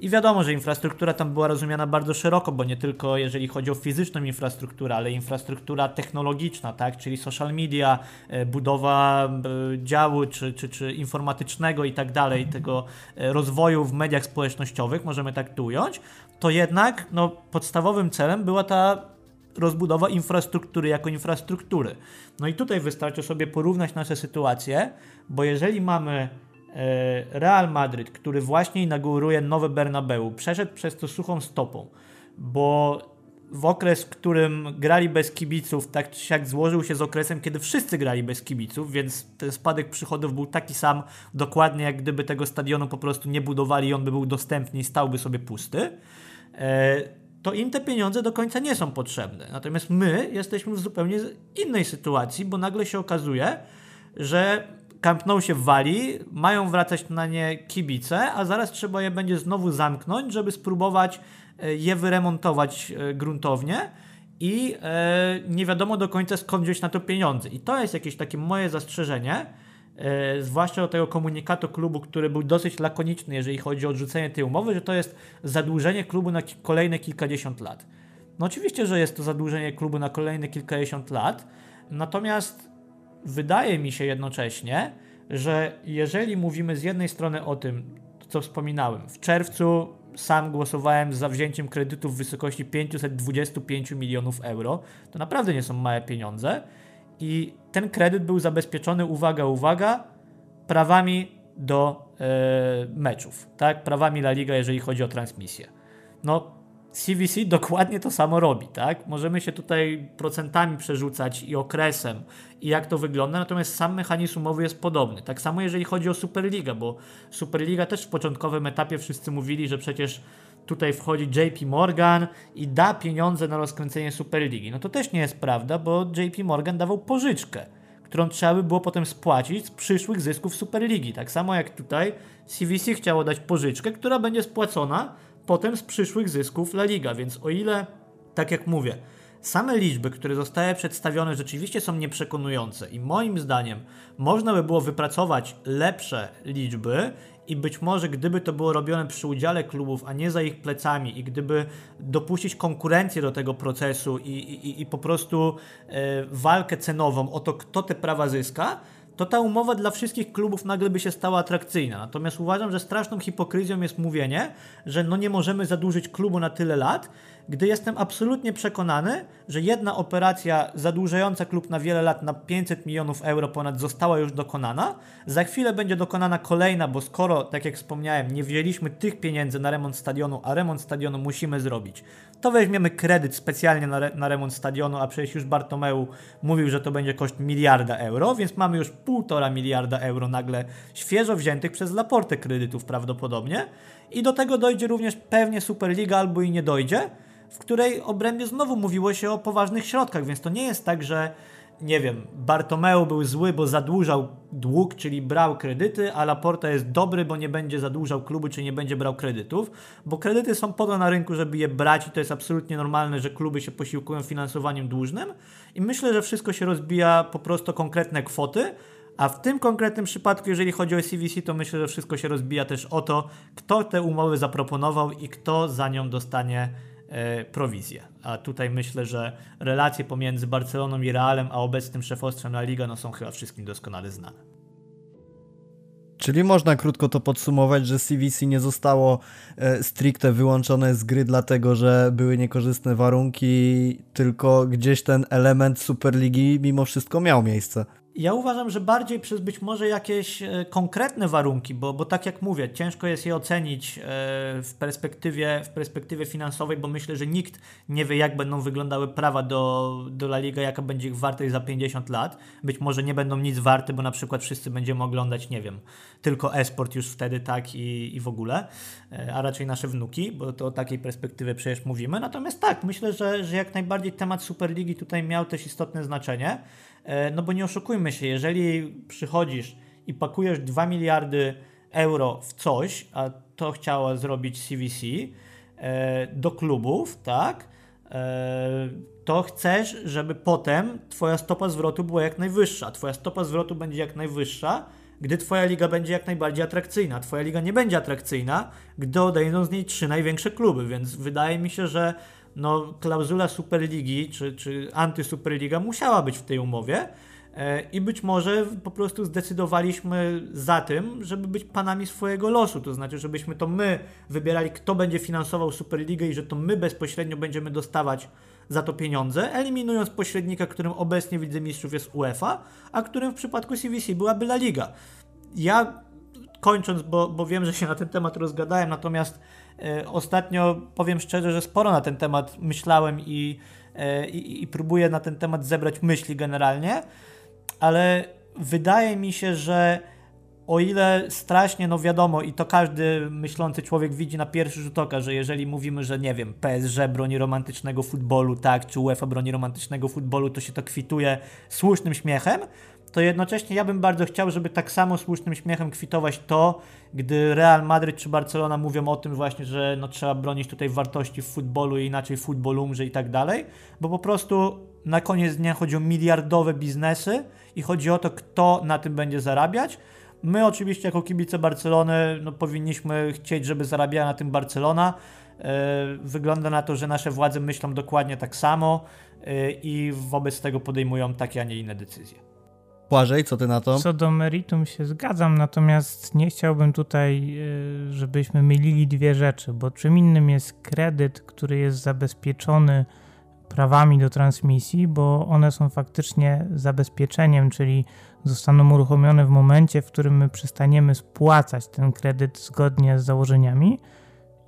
I wiadomo, że infrastruktura tam była rozumiana bardzo szeroko, bo nie tylko jeżeli chodzi o fizyczną infrastrukturę, ale infrastruktura technologiczna, tak? czyli social media, e, budowa działu czy, czy, czy informatycznego i tak dalej, tego rozwoju w mediach społecznościowych, możemy tak tu ująć, to jednak no, podstawowym celem była ta rozbudowa infrastruktury jako infrastruktury. No i tutaj wystarczy sobie porównać nasze sytuacje, bo jeżeli mamy E, Real Madryt, który właśnie inauguruje nowe Bernabeu, przeszedł przez to suchą stopą, bo w okres, w którym grali bez kibiców, tak czy siak złożył się z okresem, kiedy wszyscy grali bez kibiców, więc ten spadek przychodów był taki sam dokładnie, jak gdyby tego stadionu po prostu nie budowali i on by był dostępny i stałby sobie pusty, to im te pieniądze do końca nie są potrzebne. Natomiast my jesteśmy w zupełnie innej sytuacji, bo nagle się okazuje, że Camp Nou się wali, mają wracać na nie kibice, a zaraz trzeba je będzie znowu zamknąć, żeby spróbować e, je wyremontować e, gruntownie i e, nie wiadomo do końca skąd wziąć na to pieniądze. I to jest jakieś takie moje zastrzeżenie, zwłaszcza do tego komunikatu klubu, który był dosyć lakoniczny, jeżeli chodzi o odrzucenie tej umowy, że to jest zadłużenie klubu na kolejne kilkadziesiąt lat. No oczywiście, że jest to zadłużenie klubu na kolejne kilkadziesiąt lat, natomiast wydaje mi się jednocześnie, że jeżeli mówimy z jednej strony o tym, co wspominałem, w czerwcu sam głosowałem za wzięciem kredytu w wysokości 525 milionów euro, to naprawdę nie są małe pieniądze i ten kredyt był zabezpieczony, uwaga, uwaga, prawami do e, meczów, tak, prawami La Liga, jeżeli chodzi o transmisję. No, CVC dokładnie to samo robi, tak? Możemy się tutaj procentami przerzucać i okresem i jak to wygląda, natomiast sam mechanizm umowy jest podobny. Tak samo jeżeli chodzi o Superliga, bo Superliga też w początkowym etapie wszyscy mówili, że przecież tutaj wchodzi JP Morgan i da pieniądze na rozkręcenie Superligi. No to też nie jest prawda, bo JP Morgan dawał pożyczkę, którą trzeba by było potem spłacić z przyszłych zysków Superligi. Tak samo jak tutaj CVC chciało dać pożyczkę, która będzie spłacona potem z przyszłych zysków La Liga. Więc o ile, tak jak mówię, same liczby, które zostały przedstawione, rzeczywiście są nieprzekonujące i moim zdaniem można by było wypracować lepsze liczby i być może gdyby to było robione przy udziale klubów, a nie za ich plecami i gdyby dopuścić konkurencję do tego procesu i, i, i po prostu e, walkę cenową o to, kto te prawa zyska, to ta umowa dla wszystkich klubów nagle by się stała atrakcyjna. Natomiast uważam, że straszną hipokryzją jest mówienie, że no nie możemy zadłużyć klubu na tyle lat, gdy jestem absolutnie przekonany, że jedna operacja zadłużająca klub na wiele lat na 500 milionów euro ponad została już dokonana. Za chwilę będzie dokonana kolejna, bo skoro, tak jak wspomniałem, nie wzięliśmy tych pieniędzy na remont stadionu, a remont stadionu musimy zrobić, to weźmiemy kredyt specjalnie na, re na remont stadionu, a przecież już Bartomeu mówił, że to będzie koszt miliarda euro, więc mamy już półtora miliarda euro nagle świeżo wziętych przez Laportę kredytów prawdopodobnie. I do tego dojdzie również pewnie Superliga albo i nie dojdzie, w której obrębie znowu mówiło się o poważnych środkach, więc to nie jest tak, że nie wiem, Bartomeu był zły, bo zadłużał dług, czyli brał kredyty, a Laporta jest dobry, bo nie będzie zadłużał klubu, czy nie będzie brał kredytów, bo kredyty są po to na rynku, żeby je brać i to jest absolutnie normalne, że kluby się posiłkują finansowaniem dłużnym. I myślę, że wszystko się rozbija po prostu konkretne kwoty, a w tym konkretnym przypadku, jeżeli chodzi o CVC, to myślę, że wszystko się rozbija też o to, kto te umowy zaproponował i kto za nią dostanie prowizję. A tutaj myślę, że relacje pomiędzy Barceloną i Realem, a obecnym szefostwem La Liga no są chyba wszystkim doskonale znane. Czyli można krótko to podsumować, że CVC nie zostało e, stricte wyłączone z gry dlatego, że były niekorzystne warunki, tylko gdzieś ten element Superligi mimo wszystko miał miejsce. Ja uważam, że bardziej przez być może jakieś e, konkretne warunki, bo, bo tak jak mówię, ciężko jest je ocenić e, w perspektywie, w perspektywie finansowej, bo myślę, że nikt nie wie, jak będą wyglądały prawa do, do La Liga, jaka będzie ich wartość za 50 lat. Być może nie będą nic warte, bo na przykład wszyscy będziemy oglądać, nie wiem, tylko esport już wtedy, tak i, i w ogóle, e, a raczej nasze wnuki, bo to o takiej perspektywie przecież mówimy. Natomiast tak, myślę, że, że jak najbardziej temat Superligi tutaj miał też istotne znaczenie. E, no bo nie oszukujmy się, jeżeli przychodzisz i pakujesz 2 miliardy euro w coś, a to chciała zrobić CVC, e, do klubów, tak, e, to chcesz, żeby potem twoja stopa zwrotu była jak najwyższa. Twoja stopa zwrotu będzie jak najwyższa, gdy twoja liga będzie jak najbardziej atrakcyjna. Twoja liga nie będzie atrakcyjna, gdy odejdą z niej trzy największe kluby, więc wydaje mi się, że no, klauzula Superligi czy, czy antysuperliga musiała być w tej umowie e, i być może po prostu zdecydowaliśmy za tym, żeby być panami swojego losu, to znaczy, żebyśmy to my wybierali, kto będzie finansował Superligę i że to my bezpośrednio będziemy dostawać za to pieniądze, eliminując pośrednika, którym obecnie widzę mistrzów jest UEFA, a którym w przypadku CVC byłaby La Liga. Ja kończąc, bo, bo wiem, że się na ten temat rozgadałem, natomiast e, ostatnio powiem szczerze, że sporo na ten temat myślałem i, e, i, i próbuję na ten temat zebrać myśli generalnie, ale wydaje mi się, że o ile strasznie, no wiadomo, i to każdy myślący człowiek widzi na pierwszy rzut oka, że jeżeli mówimy, że nie wiem, PSG broni romantycznego futbolu, tak, czy UEFA broni romantycznego futbolu, to się to kwituje słusznym śmiechem, to jednocześnie ja bym bardzo chciał, żeby tak samo słusznym śmiechem kwitować to, gdy Real Madryt czy Barcelona mówią o tym właśnie, że no, trzeba bronić tutaj wartości w futbolu i inaczej futbol umrze i tak dalej, bo po prostu na koniec dnia chodzi o miliardowe biznesy i chodzi o to, kto na tym będzie zarabiać, My oczywiście jako kibice Barcelony no, powinniśmy chcieć, żeby zarabiała na tym Barcelona. E, wygląda na to, że nasze władze myślą dokładnie tak samo e, i wobec tego podejmują takie, a nie inne decyzje. Błażej, co ty na to? Co do meritum się zgadzam, natomiast nie chciałbym tutaj, e, żebyśmy mylili dwie rzeczy, bo czym innym jest kredyt, który jest zabezpieczony prawami do transmisji, bo one są faktycznie zabezpieczeniem, czyli zostaną uruchomione w momencie, w którym my przestaniemy spłacać ten kredyt zgodnie z założeniami.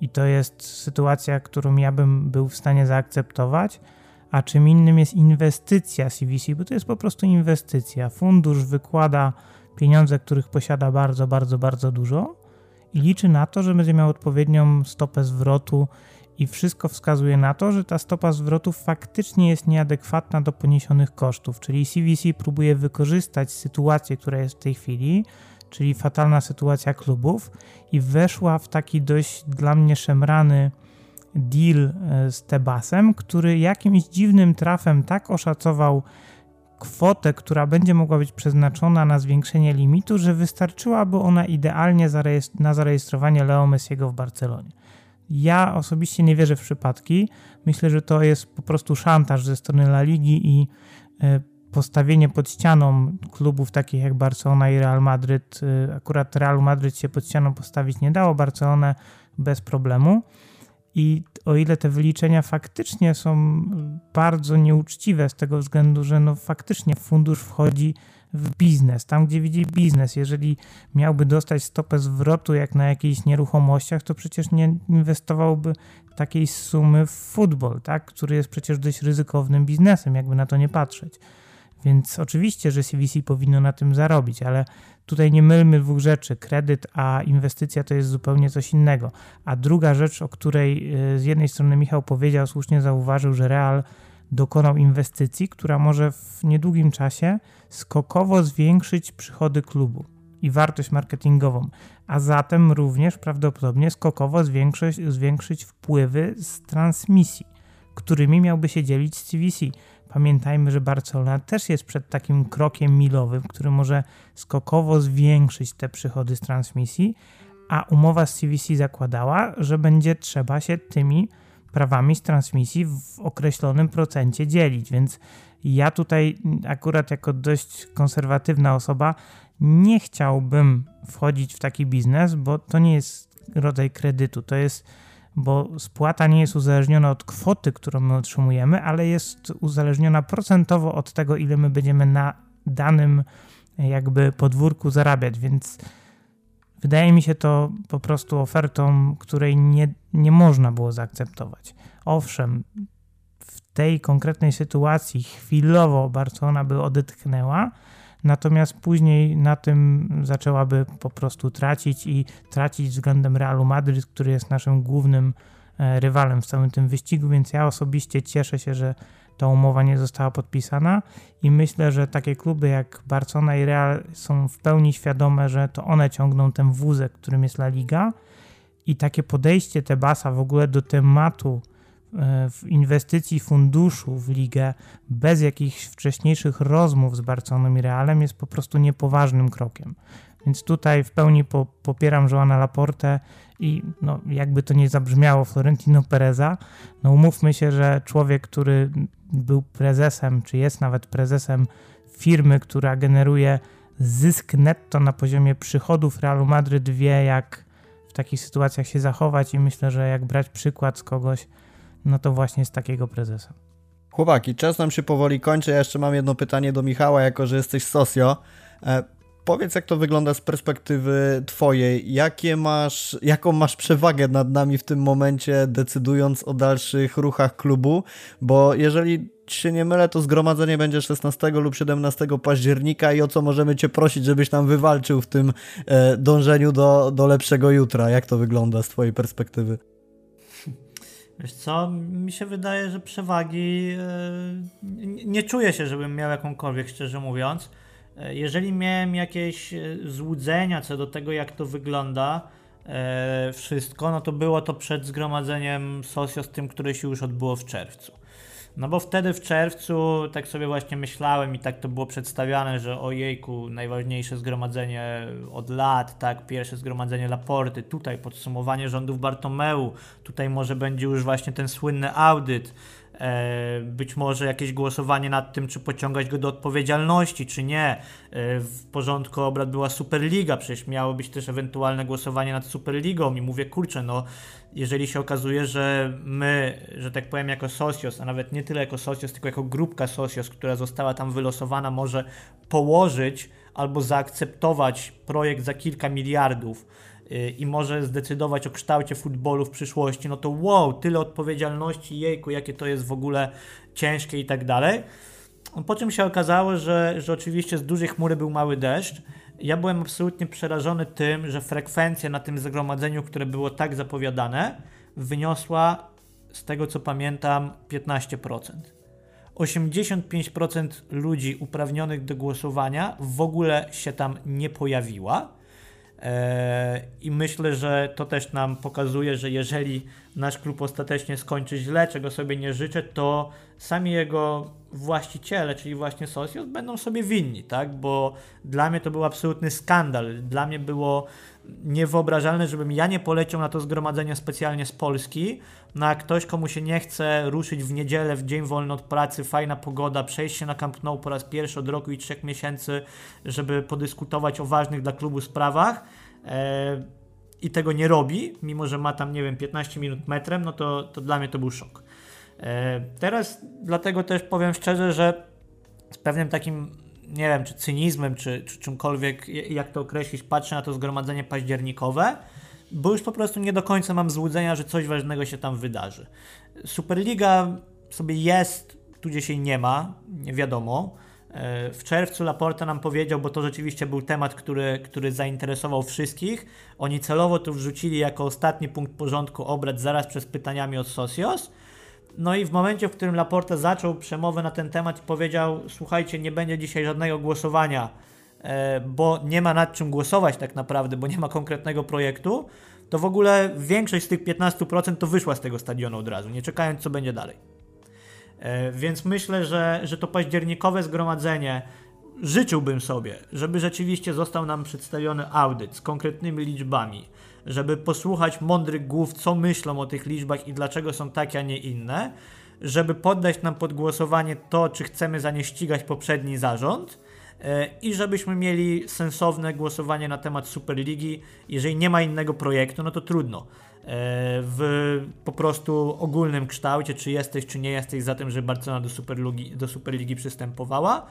I to jest sytuacja, którą ja bym był w stanie zaakceptować. A czym innym jest inwestycja CVC, bo to jest po prostu inwestycja. Fundusz wykłada pieniądze, których posiada bardzo, bardzo, bardzo dużo i liczy na to, że będzie miał odpowiednią stopę zwrotu i wszystko wskazuje na to, że ta stopa zwrotów faktycznie jest nieadekwatna do poniesionych kosztów, czyli CVC próbuje wykorzystać sytuację, która jest w tej chwili, czyli fatalna sytuacja klubów i weszła w taki dość dla mnie szemrany deal e, z Tebasem, który jakimś dziwnym trafem tak oszacował kwotę, która będzie mogła być przeznaczona na zwiększenie limitu, że wystarczyłaby ona idealnie na zarejestrowanie Leo Messiego w Barcelonie. Ja osobiście nie wierzę w przypadki. Myślę, że to jest po prostu szantaż ze strony La Ligi i e, postawienie pod ścianą klubów takich jak Barcelona i Real Madryt. E, akurat Real Madryt się pod ścianą postawić nie dało, Barcelonę bez problemu. I o ile te wyliczenia faktycznie są bardzo nieuczciwe z tego względu, że no faktycznie fundusz wchodzi w biznes, tam gdzie widzi biznes. Jeżeli miałby dostać stopę zwrotu jak na jakichś nieruchomościach, to przecież nie inwestowałby takiej sumy w futbol, tak? który jest przecież dość ryzykownym biznesem, jakby na to nie patrzeć. Więc oczywiście, że CVC powinno na tym zarobić, ale tutaj nie mylmy dwóch rzeczy. Kredyt a inwestycja to jest zupełnie coś innego. A druga rzecz, o której y, z jednej strony Michał powiedział, słusznie zauważył, że Real dokonał inwestycji, która może w niedługim czasie skokowo zwiększyć przychody klubu i wartość marketingową, a zatem również prawdopodobnie skokowo zwiększyć, zwiększyć wpływy z transmisji, którymi miałby się dzielić z CVC. Pamiętajmy, że Barcelona też jest przed takim krokiem milowym, który może skokowo zwiększyć te przychody z transmisji, a umowa z CVC zakładała, że będzie trzeba się tymi prawami z transmisji w określonym procencie dzielić, więc ja tutaj akurat jako dość konserwatywna osoba nie chciałbym wchodzić w taki biznes, bo to nie jest rodzaj kredytu, to jest, bo spłata nie jest uzależniona od kwoty, którą my otrzymujemy, ale jest uzależniona procentowo od tego, ile my będziemy na danym jakby podwórku zarabiać, więc Wydaje mi się to po prostu ofertą, której nie, nie można było zaakceptować. Owszem, w tej konkretnej sytuacji chwilowo Barcelona by odetchnęła, natomiast później na tym zaczęłaby po prostu tracić i tracić względem Realu Madryt, który jest naszym głównym e, rywalem w całym tym wyścigu, więc ja osobiście cieszę się, że ta umowa nie została podpisana i myślę, że takie kluby jak Barcelona i Real są w pełni świadome, że to one ciągną ten wózek, którym jest La Liga i takie podejście Tebasa w ogóle do tematu w inwestycji funduszu w ligę bez jakichś wcześniejszych rozmów z Barceloną i Realem jest po prostu niepoważnym krokiem. Więc tutaj w pełni po, popieram Joana Laportę i no, jakby to nie zabrzmiało Florentino Pereza, no umówmy się, że człowiek, który był prezesem, czy jest nawet prezesem firmy, która generuje zysk netto na poziomie przychodów Realu Madryt, wie jak w takich sytuacjach się zachować i myślę, że jak brać przykład z kogoś, no to właśnie z takiego prezesa. Chłopaki, czas nam się powoli kończy. Ja jeszcze mam jedno pytanie do Michała, jako że jesteś socio. E, powiedz, jak to wygląda z perspektywy twojej. Jakie masz, jaką masz przewagę nad nami w tym momencie, decydując o dalszych ruchach klubu? Bo jeżeli się nie mylę, to zgromadzenie będzie 16 lub 17 października i o co możemy cię prosić, żebyś tam wywalczył w tym e, dążeniu do, do lepszego jutra? Jak to wygląda z twojej perspektywy? Wiesz co, mi się wydaje, że przewagi e, nie czuję się, żebym miał jakąkolwiek, szczerze mówiąc. E, jeżeli miałem jakieś e, złudzenia co do tego, jak to wygląda, wszystko, no to było to przed zgromadzeniem Sosio z tym, które się już odbyło w czerwcu. No bo wtedy w czerwcu tak sobie właśnie myślałem i tak to było przedstawiane, że ojejku, najważniejsze zgromadzenie od lat, tak, pierwsze zgromadzenie Laporty, tutaj podsumowanie rządów Bartomeu, tutaj może będzie już właśnie ten słynny audyt, być może jakieś głosowanie nad tym, czy pociągać go do odpowiedzialności, czy nie. E, w porządku obrad była Superliga, przecież miało być też ewentualne głosowanie nad Superligą i mówię, kurczę, no jeżeli się okazuje, że my, że tak powiem jako Socios, a nawet nie tyle jako Socios, tylko jako grupka Socios, która została tam wylosowana, może położyć albo zaakceptować projekt za kilka miliardów, i może zdecydować o kształcie futbolu w przyszłości, no to wow, tyle odpowiedzialności, jejku, jakie to jest w ogóle ciężkie i tak dalej. Po czym się okazało, że, że oczywiście z dużej chmury był mały deszcz. Ja byłem absolutnie przerażony tym, że frekwencja na tym zgromadzeniu, które było tak zapowiadane, wyniosła, z tego co pamiętam, 15%. 85% ludzi uprawnionych do głosowania w ogóle się tam nie pojawiła. E, I myślę, że to też nam pokazuje, że jeżeli nasz klub ostatecznie skończy źle, czego sobie nie życzę, to sami jego właściciele, czyli właśnie Socios, będą sobie winni, tak? Bo dla mnie to był absolutny skandal. Dla mnie było niewyobrażalne, żebym ja nie poleciał na to zgromadzenie specjalnie z Polski, no a ktoś, komu się nie chce ruszyć w niedzielę, w dzień wolny od pracy, fajna pogoda, przejść się na Camp Nou po raz pierwszy od roku i trzech miesięcy, żeby podyskutować o ważnych dla klubu sprawach, e, i tego nie robi, mimo że ma tam, nie wiem, 15 minut metrem, no to, to dla mnie to był szok. E, teraz dlatego też powiem szczerze, że z pewnym takim, nie wiem, czy cynizmem, czy, czy czymkolwiek, jak to określić, patrzę na to zgromadzenie październikowe, bo już po prostu nie do końca mam złudzenia, że coś ważnego się tam wydarzy. Superliga sobie jest, tu gdzieś jej nie ma, nie wiadomo. E, w czerwcu Laporta nam powiedział, bo to rzeczywiście był temat, który, który zainteresował wszystkich. Oni celowo to wrzucili jako ostatni punkt porządku obrad zaraz przez pytaniami od Socios. No i w momencie, w którym Laporta zaczął przemowę na ten temat powiedział: Słuchajcie, nie będzie dzisiaj żadnego głosowania, bo nie ma nad czym głosować tak naprawdę, bo nie ma konkretnego projektu, to w ogóle większość z tych 15% to wyszła z tego stadionu od razu, nie czekając, co będzie dalej. E, więc myślę, że, że to październikowe zgromadzenie życzyłbym sobie, żeby rzeczywiście został nam przedstawiony audyt z konkretnymi liczbami, żeby posłuchać mądrych głów, co myślą o tych liczbach i dlaczego są takie, a nie inne, żeby poddać nam pod głosowanie to, czy chcemy za nie ścigać poprzedni zarząd e, i żebyśmy mieli sensowne głosowanie na temat Superligi. Jeżeli nie ma innego projektu, no to trudno. E, w po prostu ogólnym kształcie, czy jesteś, czy nie jesteś za tym, że Barcelona do Superligi, do Superligi przystępowała.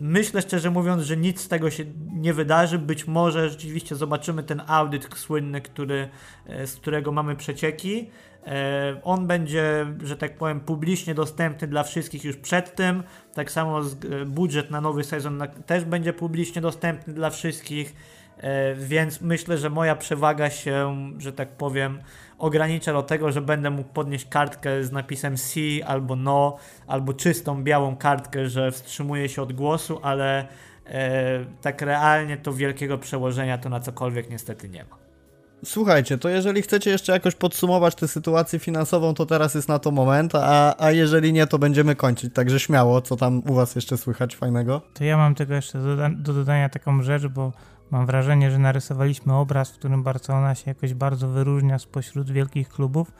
Myślę szczerze mówiąc, że nic z tego się nie wydarzy. Być może rzeczywiście zobaczymy ten audyt słynny, który, e, z którego mamy przecieki. E, on będzie, że tak powiem, publicznie dostępny dla wszystkich już przed tym. Tak samo budżet na nowy sezon też będzie publicznie dostępny dla wszystkich. E, więc myślę, że moja przewaga się, że tak powiem, ogranicza do tego, że będę mógł podnieść kartkę z napisem C albo no, albo czystą białą kartkę, że wstrzymuję się od głosu, ale e, tak realnie to wielkiego przełożenia to na cokolwiek niestety nie ma. Słuchajcie, to jeżeli chcecie jeszcze jakoś podsumować tę sytuację finansową, to teraz jest na to moment, a, a jeżeli nie, to będziemy kończyć. Także śmiało, co tam u Was jeszcze słychać fajnego? To ja mam tego jeszcze do, do dodania taką rzecz, bo Mam wrażenie, że narysowaliśmy obraz, w którym Barcelona się jakoś bardzo wyróżnia spośród wielkich klubów.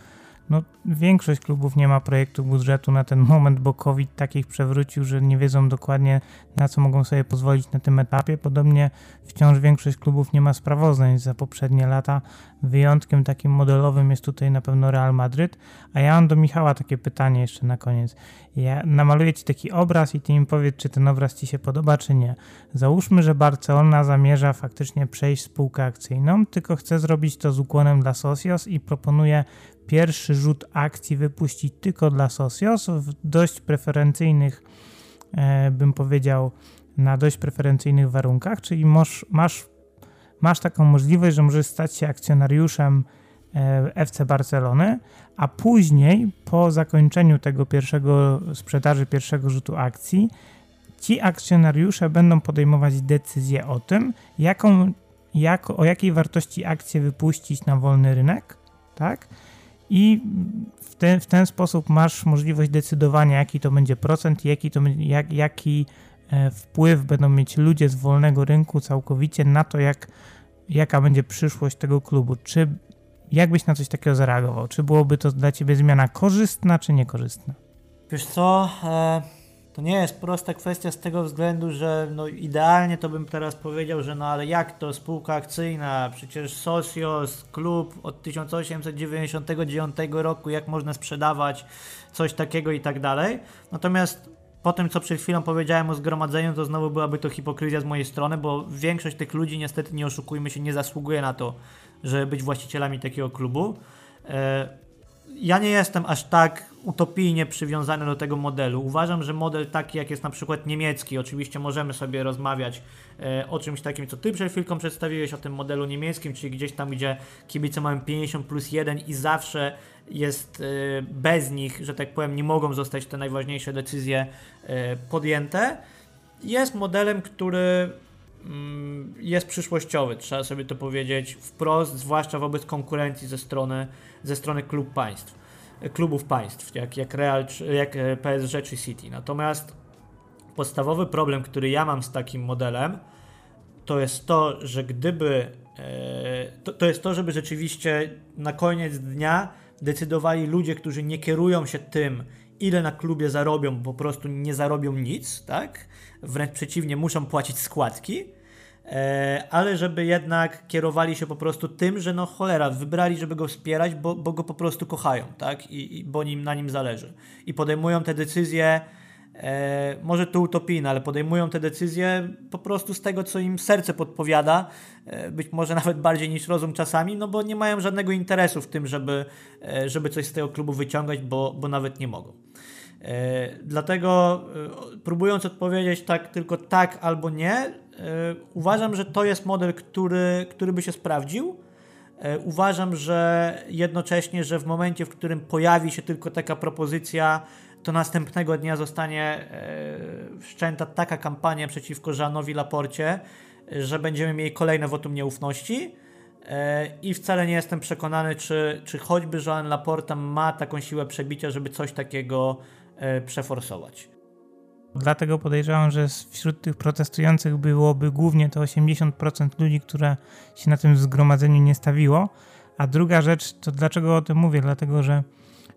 No, większość klubów nie ma projektu budżetu na ten moment, bo COVID takich przewrócił, że nie wiedzą dokładnie na co mogą sobie pozwolić na tym etapie. Podobnie wciąż większość klubów nie ma sprawozdań za poprzednie lata. Wyjątkiem takim modelowym jest tutaj na pewno Real Madryt. A ja mam do Michała takie pytanie jeszcze na koniec. Ja namaluję Ci taki obraz i Ty mi powiedz, czy ten obraz Ci się podoba, czy nie. Załóżmy, że Barcelona zamierza faktycznie przejść spółkę akcyjną, tylko chce zrobić to z ukłonem dla Socios i proponuje pierwszy rzut akcji wypuścić tylko dla Socios w dość preferencyjnych, e, bym powiedział, na dość preferencyjnych warunkach, czyli masz, masz, masz taką możliwość, że możesz stać się akcjonariuszem e, FC Barcelony, a później po zakończeniu tego pierwszego sprzedaży pierwszego rzutu akcji ci akcjonariusze będą podejmować decyzję o tym, jaką, jak, o jakiej wartości akcje wypuścić na wolny rynek, tak? I w ten, w ten sposób masz możliwość decydowania, jaki to będzie procent, jaki, to, jak, jaki e, wpływ będą mieć ludzie z wolnego rynku całkowicie na to, jak, jaka będzie przyszłość tego klubu. Czy jak byś na coś takiego zareagował? Czy byłoby to dla ciebie zmiana korzystna, czy niekorzystna? Wiesz co, e, to nie jest prosta kwestia z tego względu, że no idealnie to bym teraz powiedział, że no ale jak to spółka akcyjna, przecież Socios, klub od 1899 roku, jak można sprzedawać coś takiego i tak dalej. Natomiast po tym, co przed chwilą powiedziałem o zgromadzeniu, to znowu byłaby to hipokryzja z mojej strony, bo większość tych ludzi niestety, nie oszukujmy się, nie zasługuje na to, żeby być właścicielami takiego klubu. Ja nie jestem aż tak utopijnie przywiązany do tego modelu. Uważam, że model taki, jak jest na przykład niemiecki, oczywiście możemy sobie rozmawiać e, o czymś takim, co ty przed chwilką przedstawiłeś, o tym modelu niemieckim, czyli gdzieś tam, gdzie kibice mają 50 plus 1 i zawsze jest e, bez nich, że tak powiem, nie mogą zostać te najważniejsze decyzje e, podjęte. Jest modelem, który jest przyszłościowy, trzeba sobie to powiedzieć wprost, zwłaszcza wobec konkurencji ze strony, ze strony klub państw klubów państw, jak, jak Real, jak e, PSG czy City. Natomiast podstawowy problem, który ja mam z takim modelem, to jest to, że gdyby e, to, to jest to, żeby rzeczywiście na koniec dnia decydowali ludzie, którzy nie kierują się tym, ile na klubie zarobią, po prostu nie zarobią nic, tak? Wręcz przeciwnie, muszą płacić składki ale żeby jednak kierowali się po prostu tym, że no cholera, wybrali, żeby go wspierać, bo, bo go po prostu kochają, tak? I, i bo nim, na nim zależy. I podejmują te decyzje, e, może to utopijne, ale podejmują te decyzje po prostu z tego, co im serce podpowiada, e, być może nawet bardziej niż rozum czasami, no bo nie mają żadnego interesu w tym, żeby, e, żeby coś z tego klubu wyciągać, bo, bo nawet nie mogą. E, dlatego e, próbując odpowiedzieć tak tylko tak albo nie, E, uważam, że to jest model, który, który by się sprawdził. Uważam, że jednocześnie, że w momencie, w którym pojawi się tylko taka propozycja, to następnego dnia zostanie wszczęta taka kampania przeciwko Żanowi Laporcie, że będziemy mieli kolejne wotum nieufności. I wcale nie jestem przekonany, czy, czy choćby Joan Laporta ma taką siłę przebicia, żeby coś takiego przeforsować. Dlatego podejrzewam, że wśród tych protestujących byłoby głównie to 80% ludzi, które się na tym zgromadzeniu nie stawiło. A druga rzecz, to dlaczego o tym mówię? Dlatego, że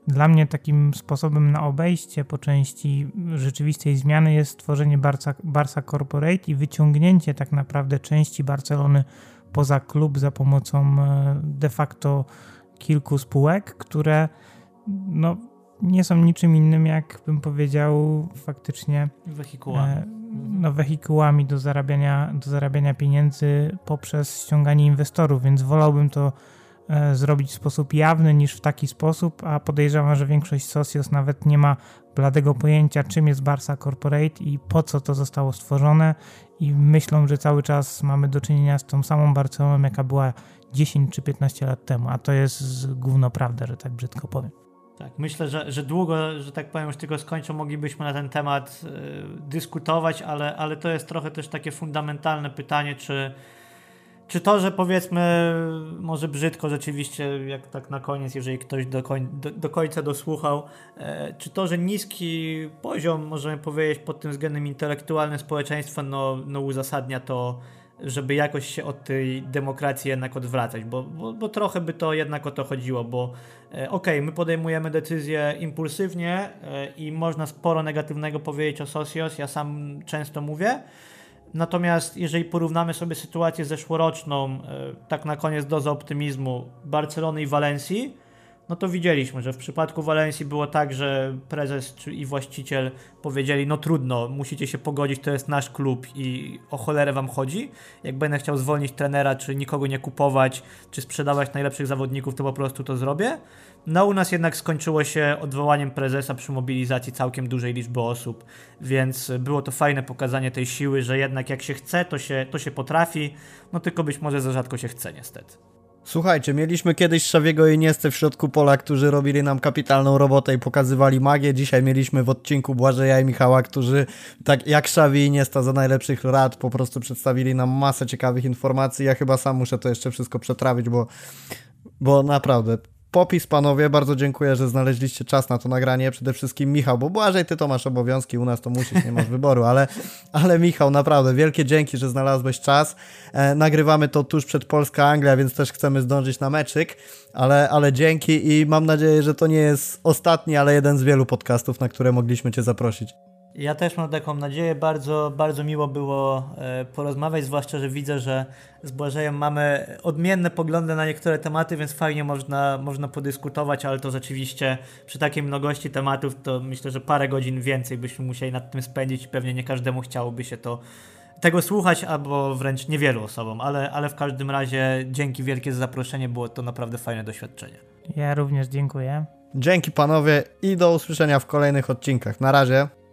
dla mnie takim sposobem na obejście po części rzeczywistej zmiany jest stworzenie Barca, Barca Corporate i wyciągnięcie tak naprawdę części Barcelony poza klub za pomocą e, de facto kilku spółek, które no, nie są niczym innym, jak bym powiedział, faktycznie wehikułami. E, no, wehikułami do zarabiania, do zarabiania pieniędzy poprzez ściąganie inwestorów, więc wolałbym to e, zrobić w sposób jawny niż w taki sposób, a podejrzewam, że większość Socios nawet nie ma bladego pojęcia, czym jest Barsa Corporate i po co to zostało stworzone i myślą, że cały czas mamy do czynienia z tą samą Barceloną, jaka była 10 czy 15 lat temu, a to jest gówno prawda, że tak brzydko powiem. Tak, myślę, że, że długo, że tak powiem, już tylko skończą, moglibyśmy na ten temat y, dyskutować, ale, ale to jest trochę też takie fundamentalne pytanie, czy, czy to, że powiedzmy, może brzydko rzeczywiście, jak tak na koniec, jeżeli ktoś do, koń, do, do końca dosłuchał, e, czy to, że niski poziom, możemy powiedzieć, pod tym względem intelektualnym społeczeństwa, no, no uzasadnia to żeby jakoś się od tej demokracji jednak odwracać, bo, bo, bo trochę by to jednak o to chodziło, bo e, okej, okay, my podejmujemy decyzje impulsywnie e, i można sporo negatywnego powiedzieć o Socios, ja sam często mówię, Natomiast jeżeli porównamy sobie sytuację zeszłoroczną, e, tak na koniec doza optymizmu Barcelony i Walencji, no to widzieliśmy, że w przypadku Walencji było tak, że prezes i właściciel powiedzieli, no trudno, musicie się pogodzić, to jest nasz klub i o cholerę wam chodzi. Jak będę chciał zwolnić trenera, czy nikogo nie kupować, czy sprzedawać najlepszych zawodników, to po prostu to zrobię. No u nas jednak skończyło się odwołaniem prezesa przy mobilizacji całkiem dużej liczby osób, więc było to fajne pokazanie tej siły, że jednak jak się chce, to się, to się potrafi, no tylko być może za rzadko się chce niestety. Słuchajcie, mieliśmy kiedyś Szawiego i Niestę w środku pola, którzy robili nam kapitalną robotę i pokazywali magię. Dzisiaj mieliśmy w odcinku Błażeja i Michała, którzy tak jak Szawi i Niesta za najlepszych rad po prostu przedstawili nam masę ciekawych informacji. Ja chyba sam muszę to jeszcze wszystko przetrawić, bo, bo naprawdę popis, panowie, bardzo dziękuję, że znaleźliście czas na to nagranie. Przede wszystkim Michał, bo Błażej, ty to masz obowiązki, u nas to musisz, nie masz wyboru, ale, ale Michał, naprawdę wielkie dzięki, że znalazłeś czas. E, nagrywamy to tuż przed Polska-Anglia, więc też chcemy zdążyć na meczyk, ale, ale dzięki i mam nadzieję, że to nie jest ostatni, ale jeden z wielu podcastów, na które mogliśmy cię zaprosić. Ja też mam taką nadzieję. Bardzo, bardzo miło było e, porozmawiać, zwłaszcza, że widzę, że z Błażejem mamy odmienne poglądy na niektóre tematy, więc fajnie można, można podyskutować, ale to rzeczywiście przy takiej mnogości tematów to myślę, że parę godzin więcej byśmy musieli nad tym spędzić i pewnie nie każdemu chciałoby się to tego słuchać, albo wręcz niewielu osobom, ale, ale w każdym razie dzięki wielkie za zaproszenie, było to naprawdę fajne doświadczenie. Ja również dziękuję. Dzięki panowie i do usłyszenia w kolejnych odcinkach. Na razie.